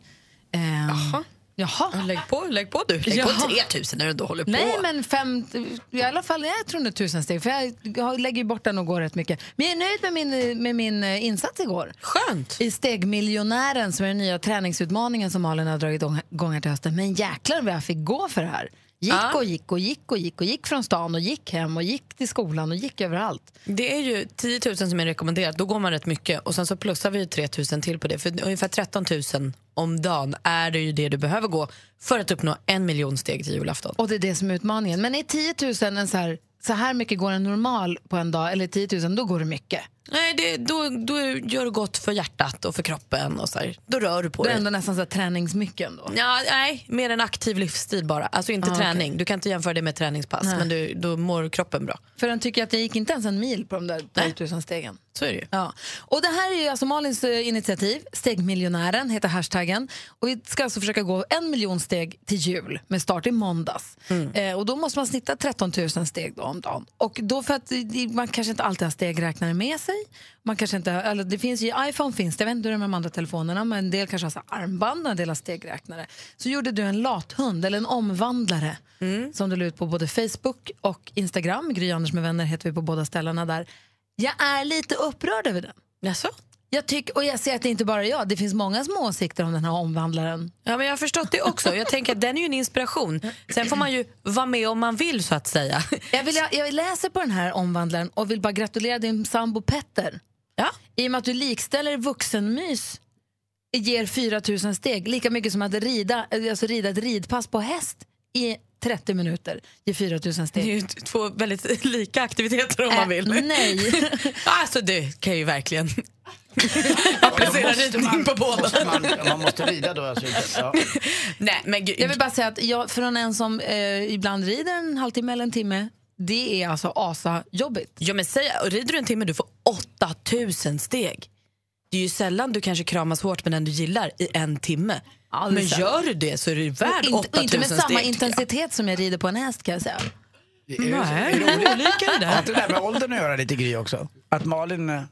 Ehm, Jaha. Jaha. Lägg på, lägg på du. Lägg Jaha. på 3000 när du ändå håller på. Nej, men fem, i alla fall jag tror är tusen steg. För jag, jag lägger bort den och går rätt mycket. Men jag är nöjd med min, med min eh, insats igår. Skönt. I Stegmiljonären som är den nya träningsutmaningen som Malin har dragit igång- här till hösten. Men jäklar vad jag fick gå för det här. Gick Ja. och gick och gick och gick och gick från stan och gick hem och gick till skolan och gick överallt. Det är ju 10 000 som är rekommenderat, då går man rätt mycket. Och sen så plussar vi ju 3 000 till på det. För ungefär 13 000 om dagen är det ju det du behöver gå för att uppnå en miljon steg till julafton. Och det är det som är utmaningen. Men är 10 000 en så här, så här mycket går en normal på en dag, eller 10 000, då går det mycket. Nej, det, då, då gör det gott för hjärtat och för kroppen. och så här. Då rör du på Det är dig. ändå nästan så här träningsmycken då. Ja, nej, mer en aktiv livsstil bara. Alltså inte Ah, träning. Du kan inte jämföra det med träningspass, Nej. men du, då mår kroppen bra. För den tycker att jag gick inte ens en mil på de där 12 000 stegen. Så är det ju. Ja. Och det här är ju alltså Malins eh, initiativ. Stegmiljonären heter hashtaggen. Och vi ska alltså försöka gå en miljon steg till jul med start i måndags. Eh, och då måste man snitta 13 000 steg då om dagen. Och då för att det- man kanske inte alltid har stegräknare med sig. Man kanske inte, eller det finns ju i iPhone finns det, jag vet inte hur det är med de andra telefonerna, men en del kanske har så armband och en del har stegräknare. Så gjorde du en lathund, eller en omvandlare, som du la ut på både Facebook och Instagram. Gry Anders med vänner heter vi på båda ställena där. Jag är lite upprörd över den. Jaså? Jag tycker, och jag ser att det inte bara är jag, det finns många små åsikter om den här omvandlaren. Ja, men jag har förstått det också. Jag tänker att den är ju en inspiration. Sen får man ju vara med om man vill, så att säga. Jag, vill, jag läser på den här omvandlaren och vill bara gratulera din sambo Petter. Ja. I och med att du likställer vuxenmys ger 4 000 steg, lika mycket som att rida, alltså rida ett ridpass på häst i 30 minuter ger 4 000 steg. Det är ju två väldigt lika aktiviteter om man vill. Äh, nej. alltså det kan ju verkligen applicera ridning på båda. Man, man måste rida då alltså. Ja. Nej, men gud. Jag vill bara säga att jag, från en som eh, ibland rider en halvtimme eller en timme, det är alltså asa-jobbigt. Ja, men säg, rider du en timme du får 8000 steg. Det är ju sällan du kanske kramas hårt med den du gillar i en timme. Aldrig men gör du det så är du värd Och 8000 inte, och inte med steg. samma tycker jag. intensitet som jag rider på en häst kan jag säga. Är det- Nej, är det olika? det där. Har inte det där med åldern att göra lite Gry också? Att Malin eh,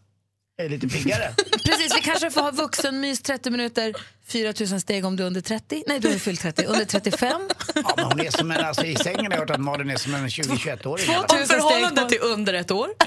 är lite piggare? Precis, vi kanske får ha vuxenmys 30 minuter, 4 000 steg om du är under 30. Nej, du har fyllt 30. Under 35. Ja, men hon är som en, alltså, i sängen har jag hört att Malin är som en 20-21-åring. 2000 Om förhållandet steg är under ett år.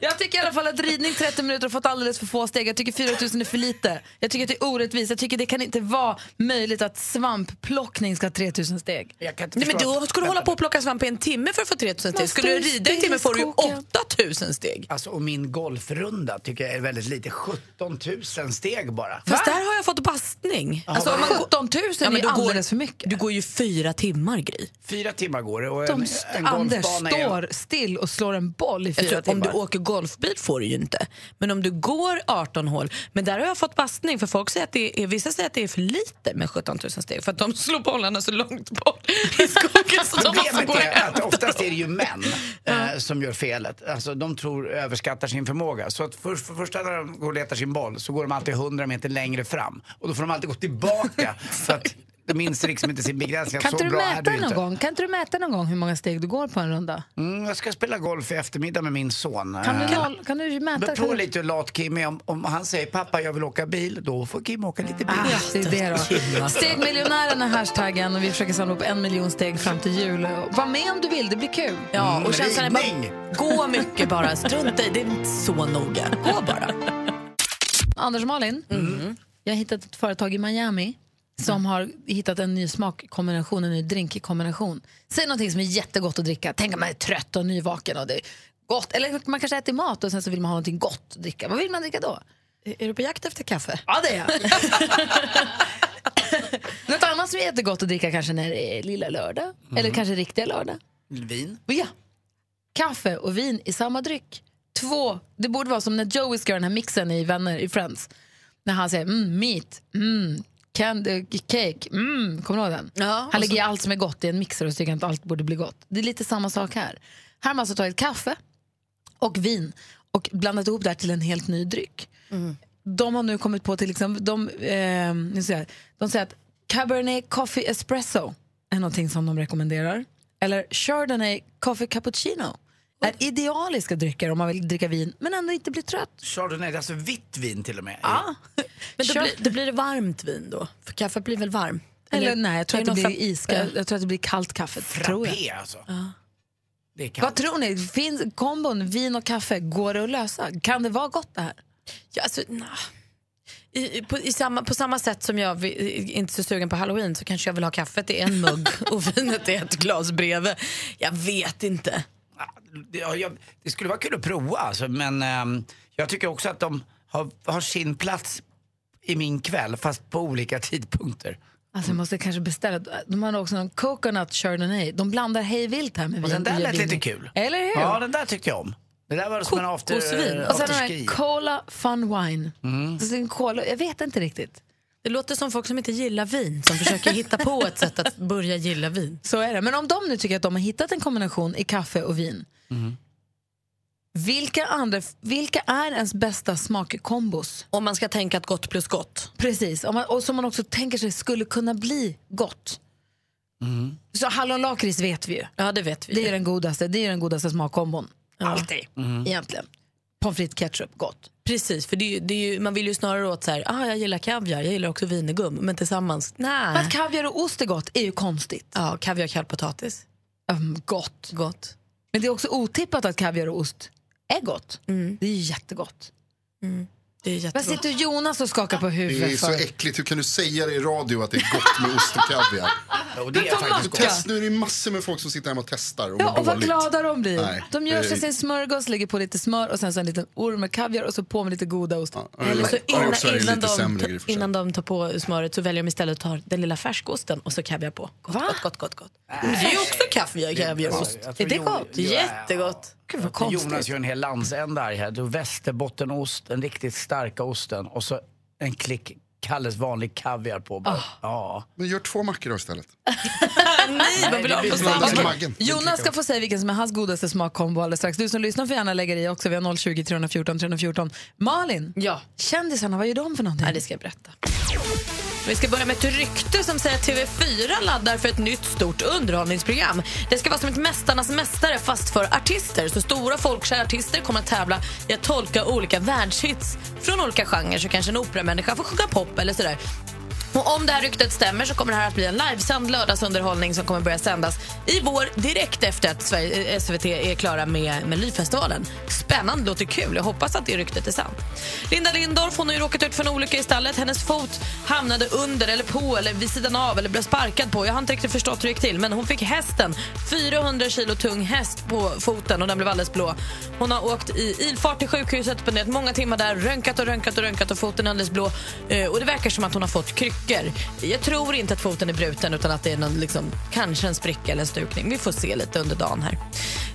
Jag tycker i alla fall att ridning 30 minuter har fått alldeles för få steg. Jag tycker 4 000 är för lite. Jag tycker att det är orättvist. Jag tycker det kan inte vara möjligt att svampplockning ska ha 3 000 steg. Jag kan inte Nej, men då ska du hålla på och plocka svamp i en timme för att få 3000 steg. Måste Skulle du rida i en timme får du ju stegskoka? 8000 steg. Alltså, och min golfrunda tycker jag är väldigt lite. 17 000 steg bara. Fast där har jag fått bastning. Alltså, om man 17 000 Ja, men är alldeles för mycket. Du går ju fyra timmar, Gry. Fyra timmar går det och De, en, en Anders är... står still och slår en boll i fyra tror, om timmar. du åker golfbil får du ju inte. Men om du går 18 hål. Men där har jag fått bastning för folk säger att det är, vissa säger att det är för lite med 17 000 steg för att de slår bollarna så långt bort i skogen så de måste gå är att oftast är det ju män eh, som gör felet. Alltså, de tror överskattar sin förmåga. Så att för, för första när de går och letar sin boll så går de alltid 100 meter längre fram. Och då får de alltid gå tillbaka. för att de minns liksom inte sin begränsning. Kan så du bra är mäta du ju någon inte. gång? Kan inte du mäta någon gång hur många steg du går på en runda? Mm, jag ska spela golf i eftermiddag med min son. Kan du, Eh, noll, kan du mäta? Det beror du... lite hur lat Kim är. Om, om han säger pappa jag vill åka bil, då får Kim åka lite bil. Ah, det är det då. Stegmiljonären är hashtaggen och vi försöker samla upp en miljon steg fram till jul. Var med om du vill, det blir kul. Ja, och känslan är bara, gå mycket bara. Strunta i det, är inte så noga. Gå bara. Anders och Malin, jag har hittat ett företag i Miami som har hittat en ny smakkombination, en ny drinkkombination. Säg någonting som är jättegott att dricka. Tänk om man är trött och nyvaken och det är gott. Eller man kanske äter mat och sen så vill man ha någonting gott att dricka. Vad vill man dricka då? Är du på jakt efter kaffe? Ja, det är jag. Något annat som är jättegott att dricka kanske när det är lilla lördag. Eller kanske riktiga lördag. Vin? Ja. Kaffe och vin i samma dryck. Två. Det borde vara som när Joey ska göra den här mixen i Vänner i Friends. När han säger mm, meat, mm, candy, cake, mm. Kommer du ihåg den? han lägger i allt som är gott i en mixer och tycker att allt borde bli gott. Det är lite samma sak här. Här har man alltså tagit kaffe och vin och blandat ihop det här till en helt ny dryck. De har nu kommit på till liksom, de, eh, nu säger de säger att Cabernet Coffee Espresso är någonting som de rekommenderar. Eller Chardonnay Coffee Cappuccino är idealiska drycker om man vill dricka vin men ändå inte bli trött. Chardonnay, alltså vitt vin till och med. Ja. Men då blir, då blir det varmt vin då? För kaffe blir väl varmt? Eller, nej, jag tror, är att det blir iskall, jag tror att det blir kallt kaffe. Tror jag. Frappé alltså. Ja. Det är Vad kallt. tror ni? Finns kombon vin och kaffe, går det att lösa? Kan det vara gott det här? Ja, alltså, nah. I, i- på, i samma, på samma sätt som jag är inte så sugen på halloween så kanske jag vill ha kaffet i en mugg och vinet i ett glas bredvid. Jag vet inte. Jag, det skulle vara kul att prova alltså, men ehm, jag tycker också att de har, har sin plats i min kväll fast på olika tidpunkter. Alltså jag måste kanske beställa. De har också en coconut chardonnay. De blandar hej vilt här med Och vin. den där lät lite kul. Eller hur? Ja, den där tyckte jag om. Det där var som en after. Och sen har jag Cola Fun Wine. Mm. Så det är en cola, jag vet inte riktigt. Det låter som folk som inte gillar vin som försöker hitta på ett sätt att börja gilla vin. Så är det. Men om de nu tycker att de har hittat en kombination i kaffe och vin, Mm. vilka, andra, vilka är ens bästa smakkombos? Om man ska tänka att gott plus gott. Precis, man, och som man också tänker sig skulle kunna bli gott. Mm. Så hallonlakrits vet vi ju. Ja, det vet vi. Det är den godaste, det är den godaste smakkombon. Alltid, Mm. egentligen. Pommes frites, ketchup, gott. Precis, för det är ju, det är ju, man vill ju snarare åt så här, ah, jag gillar kaviar, jag gillar också vinegum, men tillsammans, nej. För att kaviar och ost är gott är ju konstigt. Ja, kaviar och kallpotatis. Um, gott. Gott. Men det är också otippat att kaviar och ost är gott. Det är ju jättegott. Det är Vad sitter Jonas och skakar på Det är huvudet så för? äckligt. Hur kan du säga det i radio att det är gott med ost och kaviar? Jo, det är faktiskt gott. Test, nu är det massor med folk som sitter hemma och testar och Ja, och vad dåligt. glada de blir. Nej, de gör sig sin smörgås, lägger på lite smör och sen så en liten orm med kaviar och så på med lite goda ost. Eller så Ja, innan, också är det innan, lite de, sämre ta- grejer för sig. innan de tar på smöret så väljer de istället att ta den lilla färskosten och så kaviar på. Gott, gott, gott, gott, gott. Det är ju också kaviar, kaviarost. Är det gott? Jättegott. Gud vad tror Jonas konstigt. gör en hel landsända här. Du västerbottenost, den riktigt starka osten och så en klick Kalles vanlig kaviar på bara. Ja. Men gör två mackor då istället. Nej, man vill ha på samma. Jonas ska få säga vilken som är hans godaste smakkombo alldeles strax. Du som lyssnar får gärna lägga dig i också. Vi har 020 314 314. Malin, Ja. kändisarna, vad gör de för någonting? Nej, det ska jag berätta. Vi ska börja med ett rykte som säger att TV4 laddar för ett nytt stort underhållningsprogram. Det ska vara som ett Mästarnas mästare fast för artister. Så stora folkkära artister kommer att tävla i att tolka olika världshits från olika genrer. Så kanske en operamänniska får sjunga pop eller sådär. Och om det här ryktet stämmer så kommer det här att bli en livesänd lördagsunderhållning som kommer börja sändas i vår direkt efter att Sverige, eh, SVT är klara med Melodifestivalen. Spännande, låter kul. Jag hoppas att det ryktet är sant. Linda Lindorff hon har ju råkat ut för en olycka i stallet. Hennes fot hamnade under eller på eller vid sidan av eller blev sparkad på. Jag har inte riktigt förstått hur det gick till men hon fick hästen, 400 kilo tung häst på foten och den blev alldeles blå. Hon har åkt i ilfart till sjukhuset, spenderat många timmar där, röntgat och röntgat och röntgat och foten är alldeles blå. Eh, och det verkar som att hon har fått kryckor. Jag tror inte att foten är bruten utan att det är någon, liksom, kanske en spricka eller en stukning. Vi får se lite under dagen här.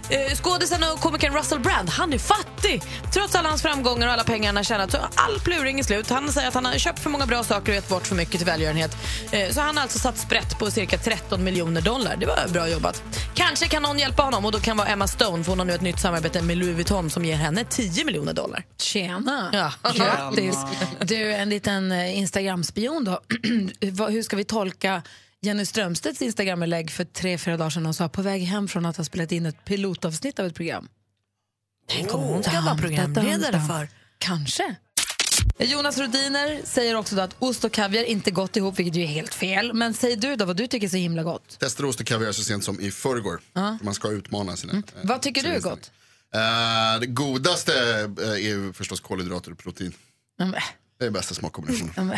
Eh, skådisen och komikern Russell Brand, han är fattig. Trots alla hans framgångar och alla pengar han har tjänat så all pluring är slut. Han säger att han har köpt för många bra saker och gett bort för mycket till välgörenhet. Eh, så han har alltså satt sprätt på cirka 13 miljoner dollar. Det var bra jobbat. Kanske kan någon hjälpa honom och då kan vara Emma Stone för hon har nu ett nytt samarbete med Louis Vuitton som ger henne 10 miljoner dollar. Tjena! Ja. Grattis! Du, en liten eh, Instagram-spion då. Hur ska vi tolka Jenny Strömstedts Instagram-lägg för tre, fyra dagar sedan? Hon sa på väg hem från att ha spelat in ett pilotavsnitt av ett program. Tänk om hon ska vara programledare för. Kanske. Jonas Rodiner säger också då att ost och kaviar inte gått ihop, vilket ju är helt fel. Men säg du då vad du tycker är så himla gott. Testade ost och kaviar så sent som i förrgår. Ja. Man ska utmana sina... eh, Vad tycker du är gott? Eh, det godaste eh, är ju förstås kolhydrater och protein. Men, Det är bästa smakkombinationen. men,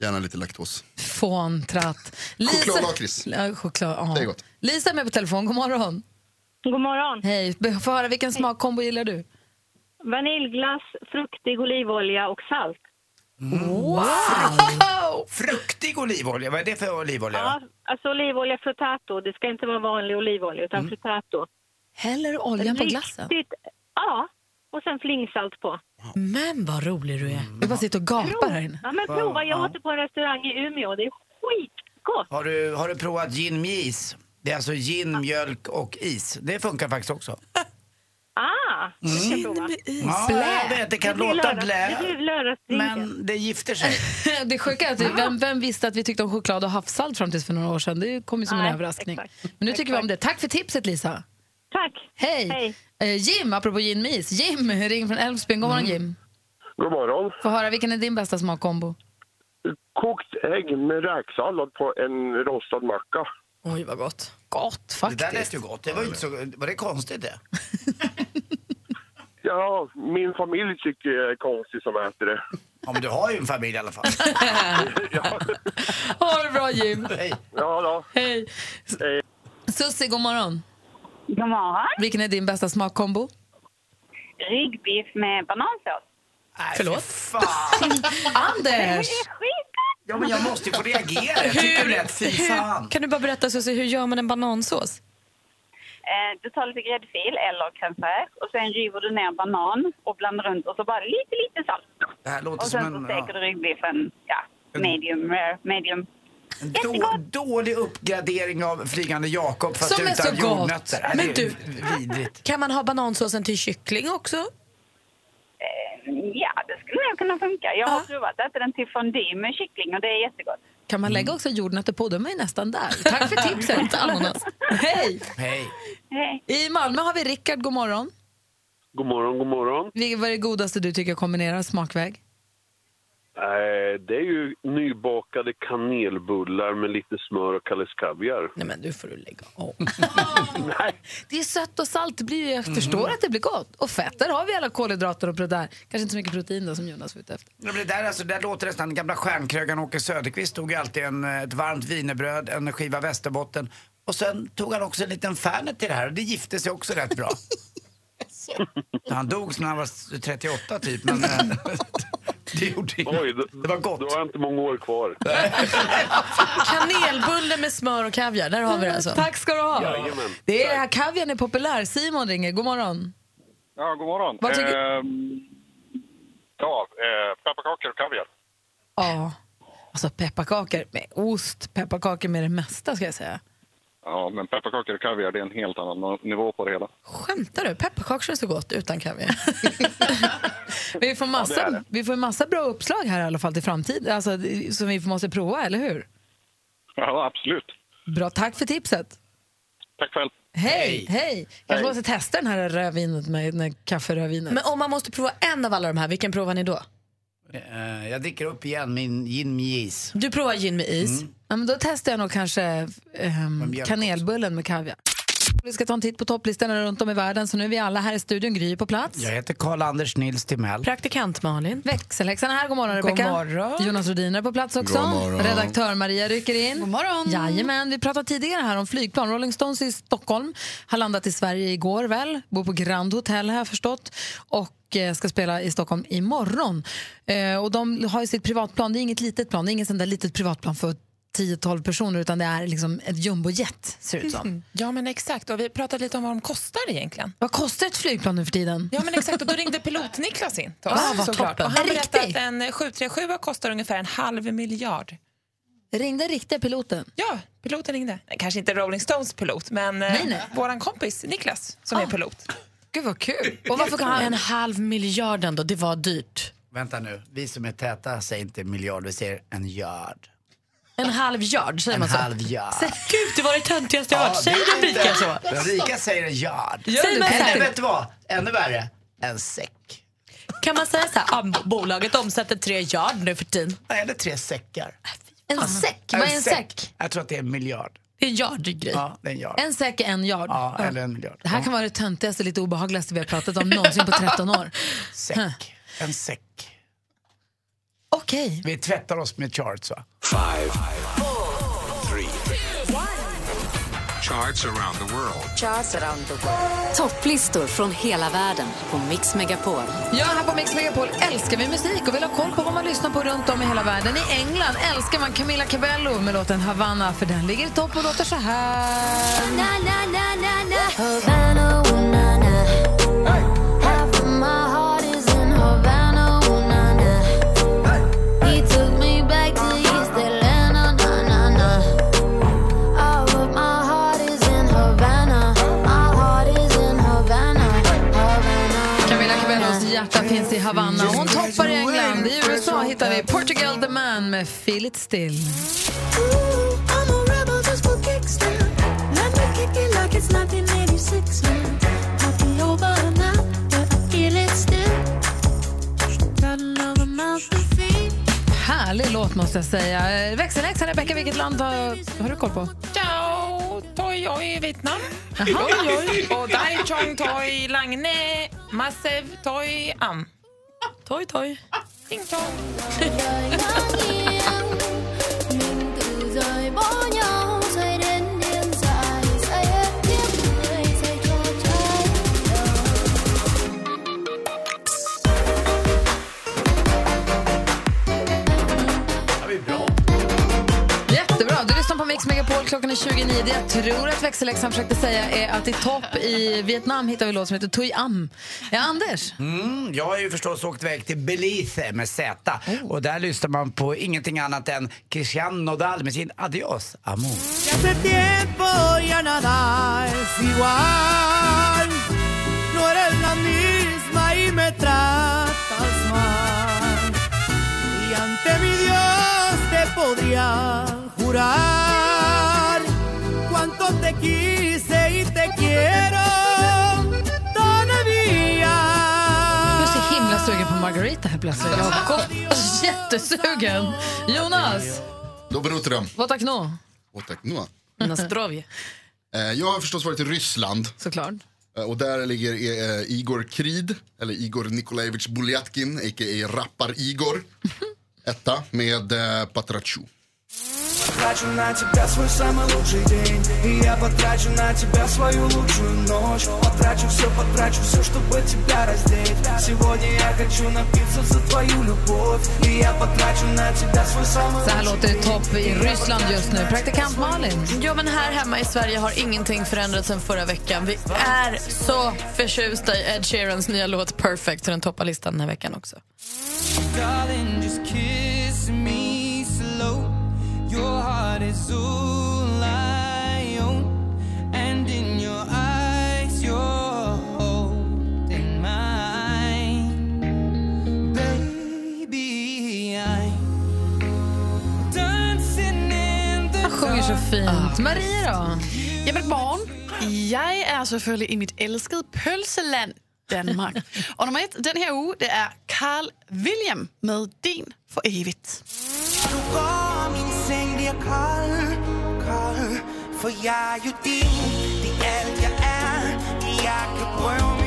Gärna lite laktos. Fåntratt. Chokladlakrits. Ja, choklad, ja. Det är gott. Lisa är med på telefon, god morgon. God morgon. Hej, få höra vilken smakkombo gillar du? Vaniljglass, fruktig olivolja och salt. Wow! Fruktig olivolja, vad är det för olivolja? Ja, alltså olivolja fruttato. Det ska inte vara vanlig olivolja utan fruttato. Häller du oljan på glassen? Riktigt- Ja, och sen flingsalt på. Men vad rolig du är. Vi bara sitter och gapar här inne. Ja, men prova. Jag Ja. åt det på en restaurang i Umeå. Det är skitgott. Har du, har du provat gin med is? Det är alltså gin, mjölk och is. Det funkar faktiskt också. Ah, det ska jag prova. Ja, jag vet, det kan blir låta lördags- blä, Det blir lördagsdrinken. men det gifter sig. Det sjuka är att vem, vem visste att vi tyckte om choklad och havssalt fram tills för några år sedan? Det kom ju som en Nej, överraskning. exakt. Men nu tycker vi om det. Tack för tipset Lisa. Tack. Hej. Hej. Eh, Jim, apropå gin med is. Jim, ring från Älvsbyn. God morgon Jim. God morgon. Få höra, vilken är din bästa smakkombo? Kokt ägg med räksallad på en rostad macka. Oj, vad gott. Gott Det faktiskt. där lät ju gott. Det var, inte så, var det konstigt det? Ja, min familj tycker jag är konstig som äter det. Ja, men du har ju en familj i alla fall. Ha det bra Jim. Hej. Ja, då. Hej. Sussi, god morgon. God morgon. Vilken är din bästa smakkombo? Ryggbiff med banansås. Förlåt? Fan! Anders! Ja, men jag måste ju få reagera. Jag tycker det lät fy fan. Kan du bara berätta Susie, hur gör man en banansås? Eh, du tar lite gräddfil eller crème fraîche och sen river du ner banan och blandar runt och så bara lite, lite salt. Det här låter Och sen som så en, steker ja, du ryggbiffen, ja, medium rare, medium. Då, dålig uppgradering av Flygande Jakob fast Som är utan så gott. jordnötter. Men det är du- vidrigt. Kan man ha banansåsen till kyckling också? Eh, ja, det skulle nog kunna funka. Jag har provat att äta den till fondue med kyckling och det är jättegott. Kan man lägga också jordnötter på, då är ju nästan där. Tack för tipset, ananas. Hej! Hej. Hej. I Malmö har vi Rickard, god morgon. God morgon, god morgon. Vilket var det godaste du tycker kombinerar smakväg? Eh, det är ju nybakade kanelbullar med lite smör och Kalles kaviar. Nej men du får du lägga av. Nej. Det är sött och salt, det blir, jag förstår att det blir gott. Och fett, där har vi alla kolhydrater och protein. Kanske inte så mycket protein då som Jonas var ute efter. Ja, men Det där, alltså, det där låter nästan, gamla stjärnkrögaren Åke Söderqvist tog ju alltid en, eh, ett varmt wienerbröd, en skiva västerbotten och sen tog han också en liten Fernet till det här och det gifte sig också rätt bra. han dog när han var 38 typ men eh, det gjorde inget. Oj, det, var gott. Då har jag inte många år kvar. Kanelbulle med smör och kaviar, där har vi det alltså. Tack ska du ha. Jajamän. Det är, kaviarn är populär. Simon ringer, god morgon. Ja, god morgon. Vad tycker- Ehm, ja, eh, pepparkakor och kaviar. Ja, alltså pepparkakor med ost, pepparkakor med det mesta ska jag säga. Ja, men pepparkakor och kaviar, det är en helt annan nivå på det hela. Skämtar du? Pepparkakor är så gott utan kaviar. Vi får, massa, Ja, det det. vi får massa bra uppslag här i alla fall till framtiden, alltså, som vi måste prova, eller hur? Ja, absolut. Bra, tack för tipset. Tack själv. Hej! Hej! Kanske måste testa den här rödvinet med, med kafferödvinet. Men om man måste prova en av alla de här, vilken provar ni då? Eh, jag dricker upp igen min gin med is. Du provar gin med is. Ja, men då testar jag nog kanske mjölk kanelbullen med kaviar. Vi ska ta en titt på topplistorna runt om i världen, så nu är vi alla här i studion. Gry på plats. Jag heter Karl-Anders Nils Timell. Praktikant Malin. Växelhäxan är här. God morgon, God Rebecka. morgon. Jonas Rhodiner är på plats också. God morgon. Redaktör Maria rycker in. God morgon. Jajamän. Vi pratade tidigare här om flygplan. Rolling Stones i Stockholm har landat i Sverige igår väl. Bor på Grand Hotel jag förstått. Och eh, ska spela i Stockholm imorgon. Eh, och de har ju sitt privatplan. Det är inget litet plan. Det är inget sånt där litet privatplan för 10-12 personer utan det är liksom ett jumbojet ser det ut som. Mm. Ja, men exakt. Och vi pratade lite om vad de kostar egentligen. Vad kostar ett flygplan nu för tiden? Ja, men exakt. Och då ringde pilot-Niklas in till oss. Ah, vad såklart. Och han berättade att en 737 kostar ungefär en halv miljard. Ringde riktiga piloten? Ja, piloten ringde. Kanske inte Rolling Stones pilot, men eh, Nej, nej. våran kompis Niklas som är pilot. Gud vad kul. Och varför kan han... En halv miljard ändå, det var dyrt. Vänta nu, vi som är täta säger inte miljard, vi säger en yard. En halv yard, säger En man så? halv yard. Säg, Gud, det var det töntigaste jag Ja, hört. Säg det de är rika inte- så. De rika säger en yard. Säger man? Eller vet du vad? Ännu värre. En säck. Kan man säga så här, ah, bolaget omsätter tre yard nu för tiden? Eller tre säckar. En säck? Vad är en säck? Jag tror att det är en miljard. Det är en yard grej. Ja, det är en yard. En säck är en yard. Ja, eller en miljard. Det här kan vara det töntigaste, lite obehagligaste vi har pratat om någonsin på 13 år. Säck. En säck. Okej. Vi tvättar oss med charts va? Five, three, charts around the world. Charts around the world. Topplistor från hela världen på Mix Megapol. Ja, här på Mix Megapol älskar vi musik och vill ha koll på vad man lyssnar på runt om i hela världen. I England älskar man Camila Cabello med låten Havana för den ligger i topp och låter så här. Camila Hittar vi Portugal the Man med Feel it still. Härlig låt måste jag säga. Eh, Växelhäxan, Rebecka, vilket land har, har du koll på? Ciao, toi oi Vietnam. Oj, oj. Och dai chong toi langne massev toi am. Toi toi. Ding tong. Mix Megapol. klockan är 29. Det jag tror att växelläxan försökte säga är att i topp i Vietnam hittar vi en låt som heter Tui Am. Ja, Anders? Mm, jag har ju förstås åkt iväg till Belize med Z och där lyssnar man på ingenting annat än Christian Nodal med sin Adios Amor. Podría jurar cuánto te quise y te quiero todavía. Jag är så himla sugen på Margarita här plötsligt. Jag har gått jättesugen. Jonas, Dobro utrem. vad? Otaknoa. Nastrovje. Eh, Jag har förstås varit i Ryssland. Såklart. Eh, Och där ligger eh, Igor Krid, eller Igor Nikolajevich Buljatkin, a.k.a. Rappar-Igor. Etta med eh, Patrachu. Потрачу на тебя свой самый лучший день И я потрачу на тебя свою лучшую ночь Потрачу все, потрачу все, чтобы тебя раздеть Сегодня я хочу напиться за твою любовь И я потрачу на тебя свой самый Så här låter det topp i Ryssland just nu. Praktikant Malin. Ja, men här hemma i Sverige har ingenting förändrats sen förra veckan. Vi är så förtjusta i Ed Sheerans nya låt Perfect, så den toppar listan den här veckan också. Darling, just kiss heart is all I own And in your eyes you're holding mine Baby, I'm dancing in the Han sjunger så fint. Maria då? Jamen morgen. Jeg er selvfølgelig i mit elskede pølseland, Danmark. Och nummer ett den här uge, det är Carl William med Din för evigt. Du går, min säng blir kall, kall För jag är ju din, det är allt jag är Jag kan drömma,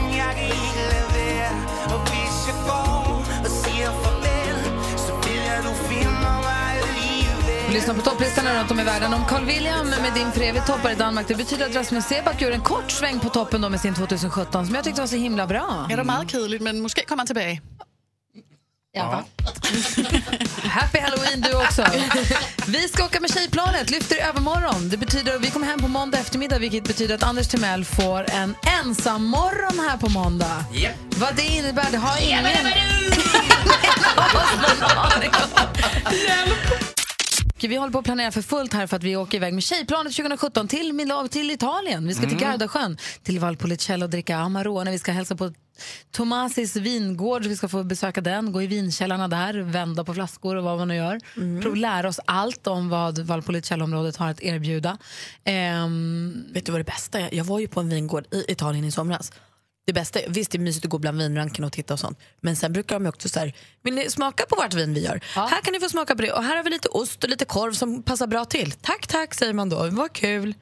i livet Lyssna på topplistorna runt om i världen. Om Carl William med din för evigt toppar i Danmark, det betyder att Rasmus Seback gör en kort sväng på toppen då med sin 2017 som jag tyckte var så himla bra. Ja, det er meget kedeligt, men måske kommer han tilbage. Ja. Happy Halloween du också. Vi ska åka med tjejplanet, lyfter i övermorgon. Det betyder att vi kommer hem på måndag eftermiddag vilket betyder att Anders Timell får en ensam morgon här på måndag. Yep. Vad det innebär, det har ingen... Vi håller på att planera för fullt här för att vi åker iväg med Tjejplanet 2017 till, Milo- till Italien. Vi ska till Mm. Gardasjön, till Valpolicella och dricka Amarone. Vi ska hälsa på Tomasis vingård, vi ska få besöka den, gå i vinkällarna där, vända på flaskor och vad man nu gör. Prov, lära oss allt om vad Valpolicella-området har att erbjuda. Ehm, Vet du vad det bästa är? Jag var ju på en vingård i Italien i somras. Det bästa visst det är mysigt att gå bland vinranken och titta och sånt. Men sen brukar de också så här, vill ni smaka på vårt vin vi gör? Här kan ni få smaka på det och här har vi lite ost och lite korv som passar bra till. Tack, tack säger man då. Vad kul.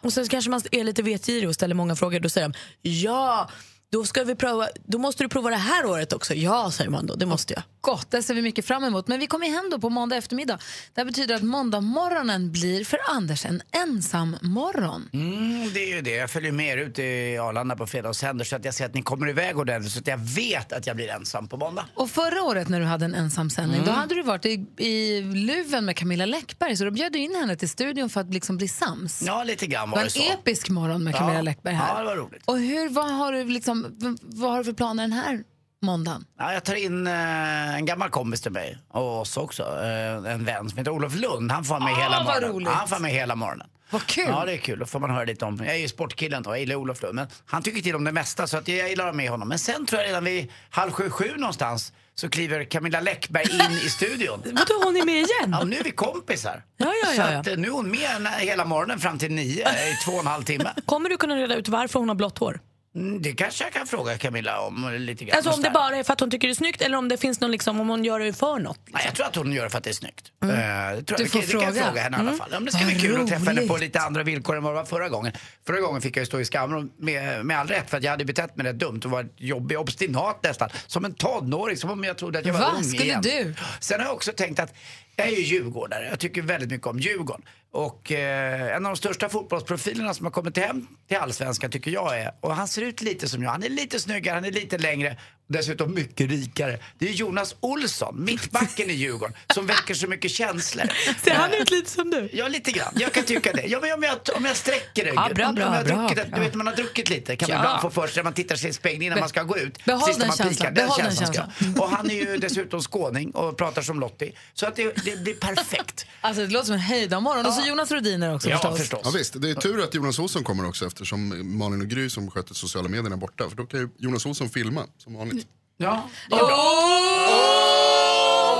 Och sen kanske man är lite vetgirig och ställer många frågor. Då säger de, ja, då, ska vi prova, då måste du prova det här året också. Ja, säger man då, det måste jag. Gott, det ser vi mycket fram emot. Men vi kommer hem då på måndag eftermiddag. Det här betyder att måndag morgonen blir för Anders en ensam morgon. Mm, det är ju det. Jag följer med er ut i Arlanda på fredagshänder så att jag ser att ni kommer iväg ordentligt så att jag vet att jag blir ensam på måndag. Och förra året när du hade en ensam sändning, Mm. då hade du varit i, i luven med Camilla Läckberg, så då bjöd du in henne till studion för att liksom bli sams. Ja, lite grann Det var var det en så. episk morgon med Ja. Camilla Läckberg här. Ja, det var roligt. Och hur, vad, har du liksom, vad har du för planer den här måndagen? Ja, jag tar in eh, en gammal kompis till mig och oss också. Eh, en vän som heter Olof Lund. Han får med Ah, hela morgonen. Han får med hela morgonen. Vad kul! Ja, det är kul. Då får man höra lite om... Jag är ju sportkillen då, jag gillar Olof Lund. Men han tycker till om det mesta så att jag gillar att med honom. Men sen tror jag redan vid halv sju, sju någonstans så kliver Camilla Läckberg in i studion. Vadå, hon är med igen? Ja, nu är vi kompisar. Ja, ja, ja, Så ja. att, eh, nu är hon med hela morgonen fram till nio eh, i två och en halv timme. Kommer du kunna reda ut varför hon har blått hår? Mm, Det kanske jag kan fråga Camilla om lite grann. Alltså om det bara är för att hon tycker det är snyggt eller om det finns någon liksom, om hon gör det för något. Nej, jag tror att hon gör det för att det är snyggt. Mm. Det tror Du jag. får det, kan- det kan fråga. fråga henne i alla Mm. fall. Om det ska bli kul att träffa henne på roligt. lite andra villkor än vad det var förra gången. Förra gången fick jag ju stå i skammen med, med all rätt för att jag hade betett mig rätt dumt och varit jobbig, obstinat nästan. Som en tonåring, som om jag trodde att jag var Va? ung Skulle igen. du? Sen har jag också tänkt att jag är ju djurgårdare. Jag tycker väldigt mycket om Djurgården. Och eh, en av de största fotbollsprofilerna som har kommit hem till allsvenskan tycker jag är, och han ser ut lite som jag, han är lite snyggare, han är lite längre dessutom mycket rikare. Det är Jonas Olsson, mittbacken i Djurgården, som väcker så mycket känslor. Ser han ut lite som du? Ja, lite grann. Jag kan tycka det. Ja, men om, jag, om jag sträcker ryggen. Ja, bra, om, bra, om jag har bra, druckit, bra. Du vet, man har druckit lite kan man Ja. ibland få för sig när man tittar sig i spegeln innan man ska gå ut. Behåll när den man känslan. pikar. Behåll den ska känslan. Och han är ju dessutom skåning och pratar som Lottie. Så att det, det blir perfekt. Alltså, det låter som en höjdarmorgon. Och så Jonas Rhodiner också förstås. Ja, visst. Det är tur att Jonas Olsson kommer också eftersom Malin och Gry som sköter sociala medierna är borta. För då kan ju Jonas Olsson filma som vanligt. Ja, det är bra.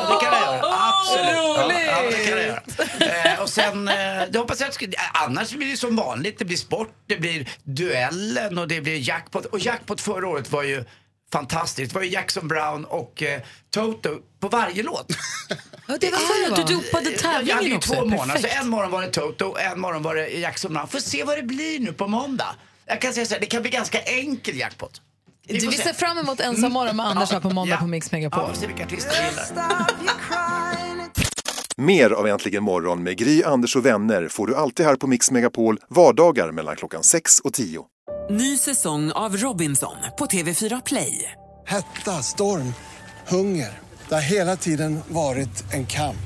Det kan jag göra. Absolut. Ja, ja, det kan jag göra. Eh, och sen, eh, det hoppas jag att, annars blir det som vanligt. Det blir sport, det blir duellen och det blir jackpot. Och jackpot förra året var ju fantastiskt. Det var ju Jackson Brown och eh, Toto på varje låt. Ja, det var så att du dopade Jag hade tävlingen ju också. två månader. Så en morgon var det Toto, en morgon var det Jackson Brown. Får se vad det blir nu på måndag. Jag kan säga så här, det kan bli ganska enkel jackpot. Du, får vi se. ser fram emot ensam morgon med Anders här på måndag Ja. på Mix Megapol. Ja, vi får se vilka artister jag gillar. Mer av Äntligen morgon med Gry, Anders och vänner får du alltid här på Mix Megapol vardagar mellan klockan 6 och 10. Ny säsong av Robinson på TV4 Play. Hetta, storm, hunger. Det har hela tiden varit en kamp.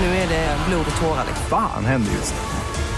Nu är det blod och tårar. liksom. Fan händer just nu.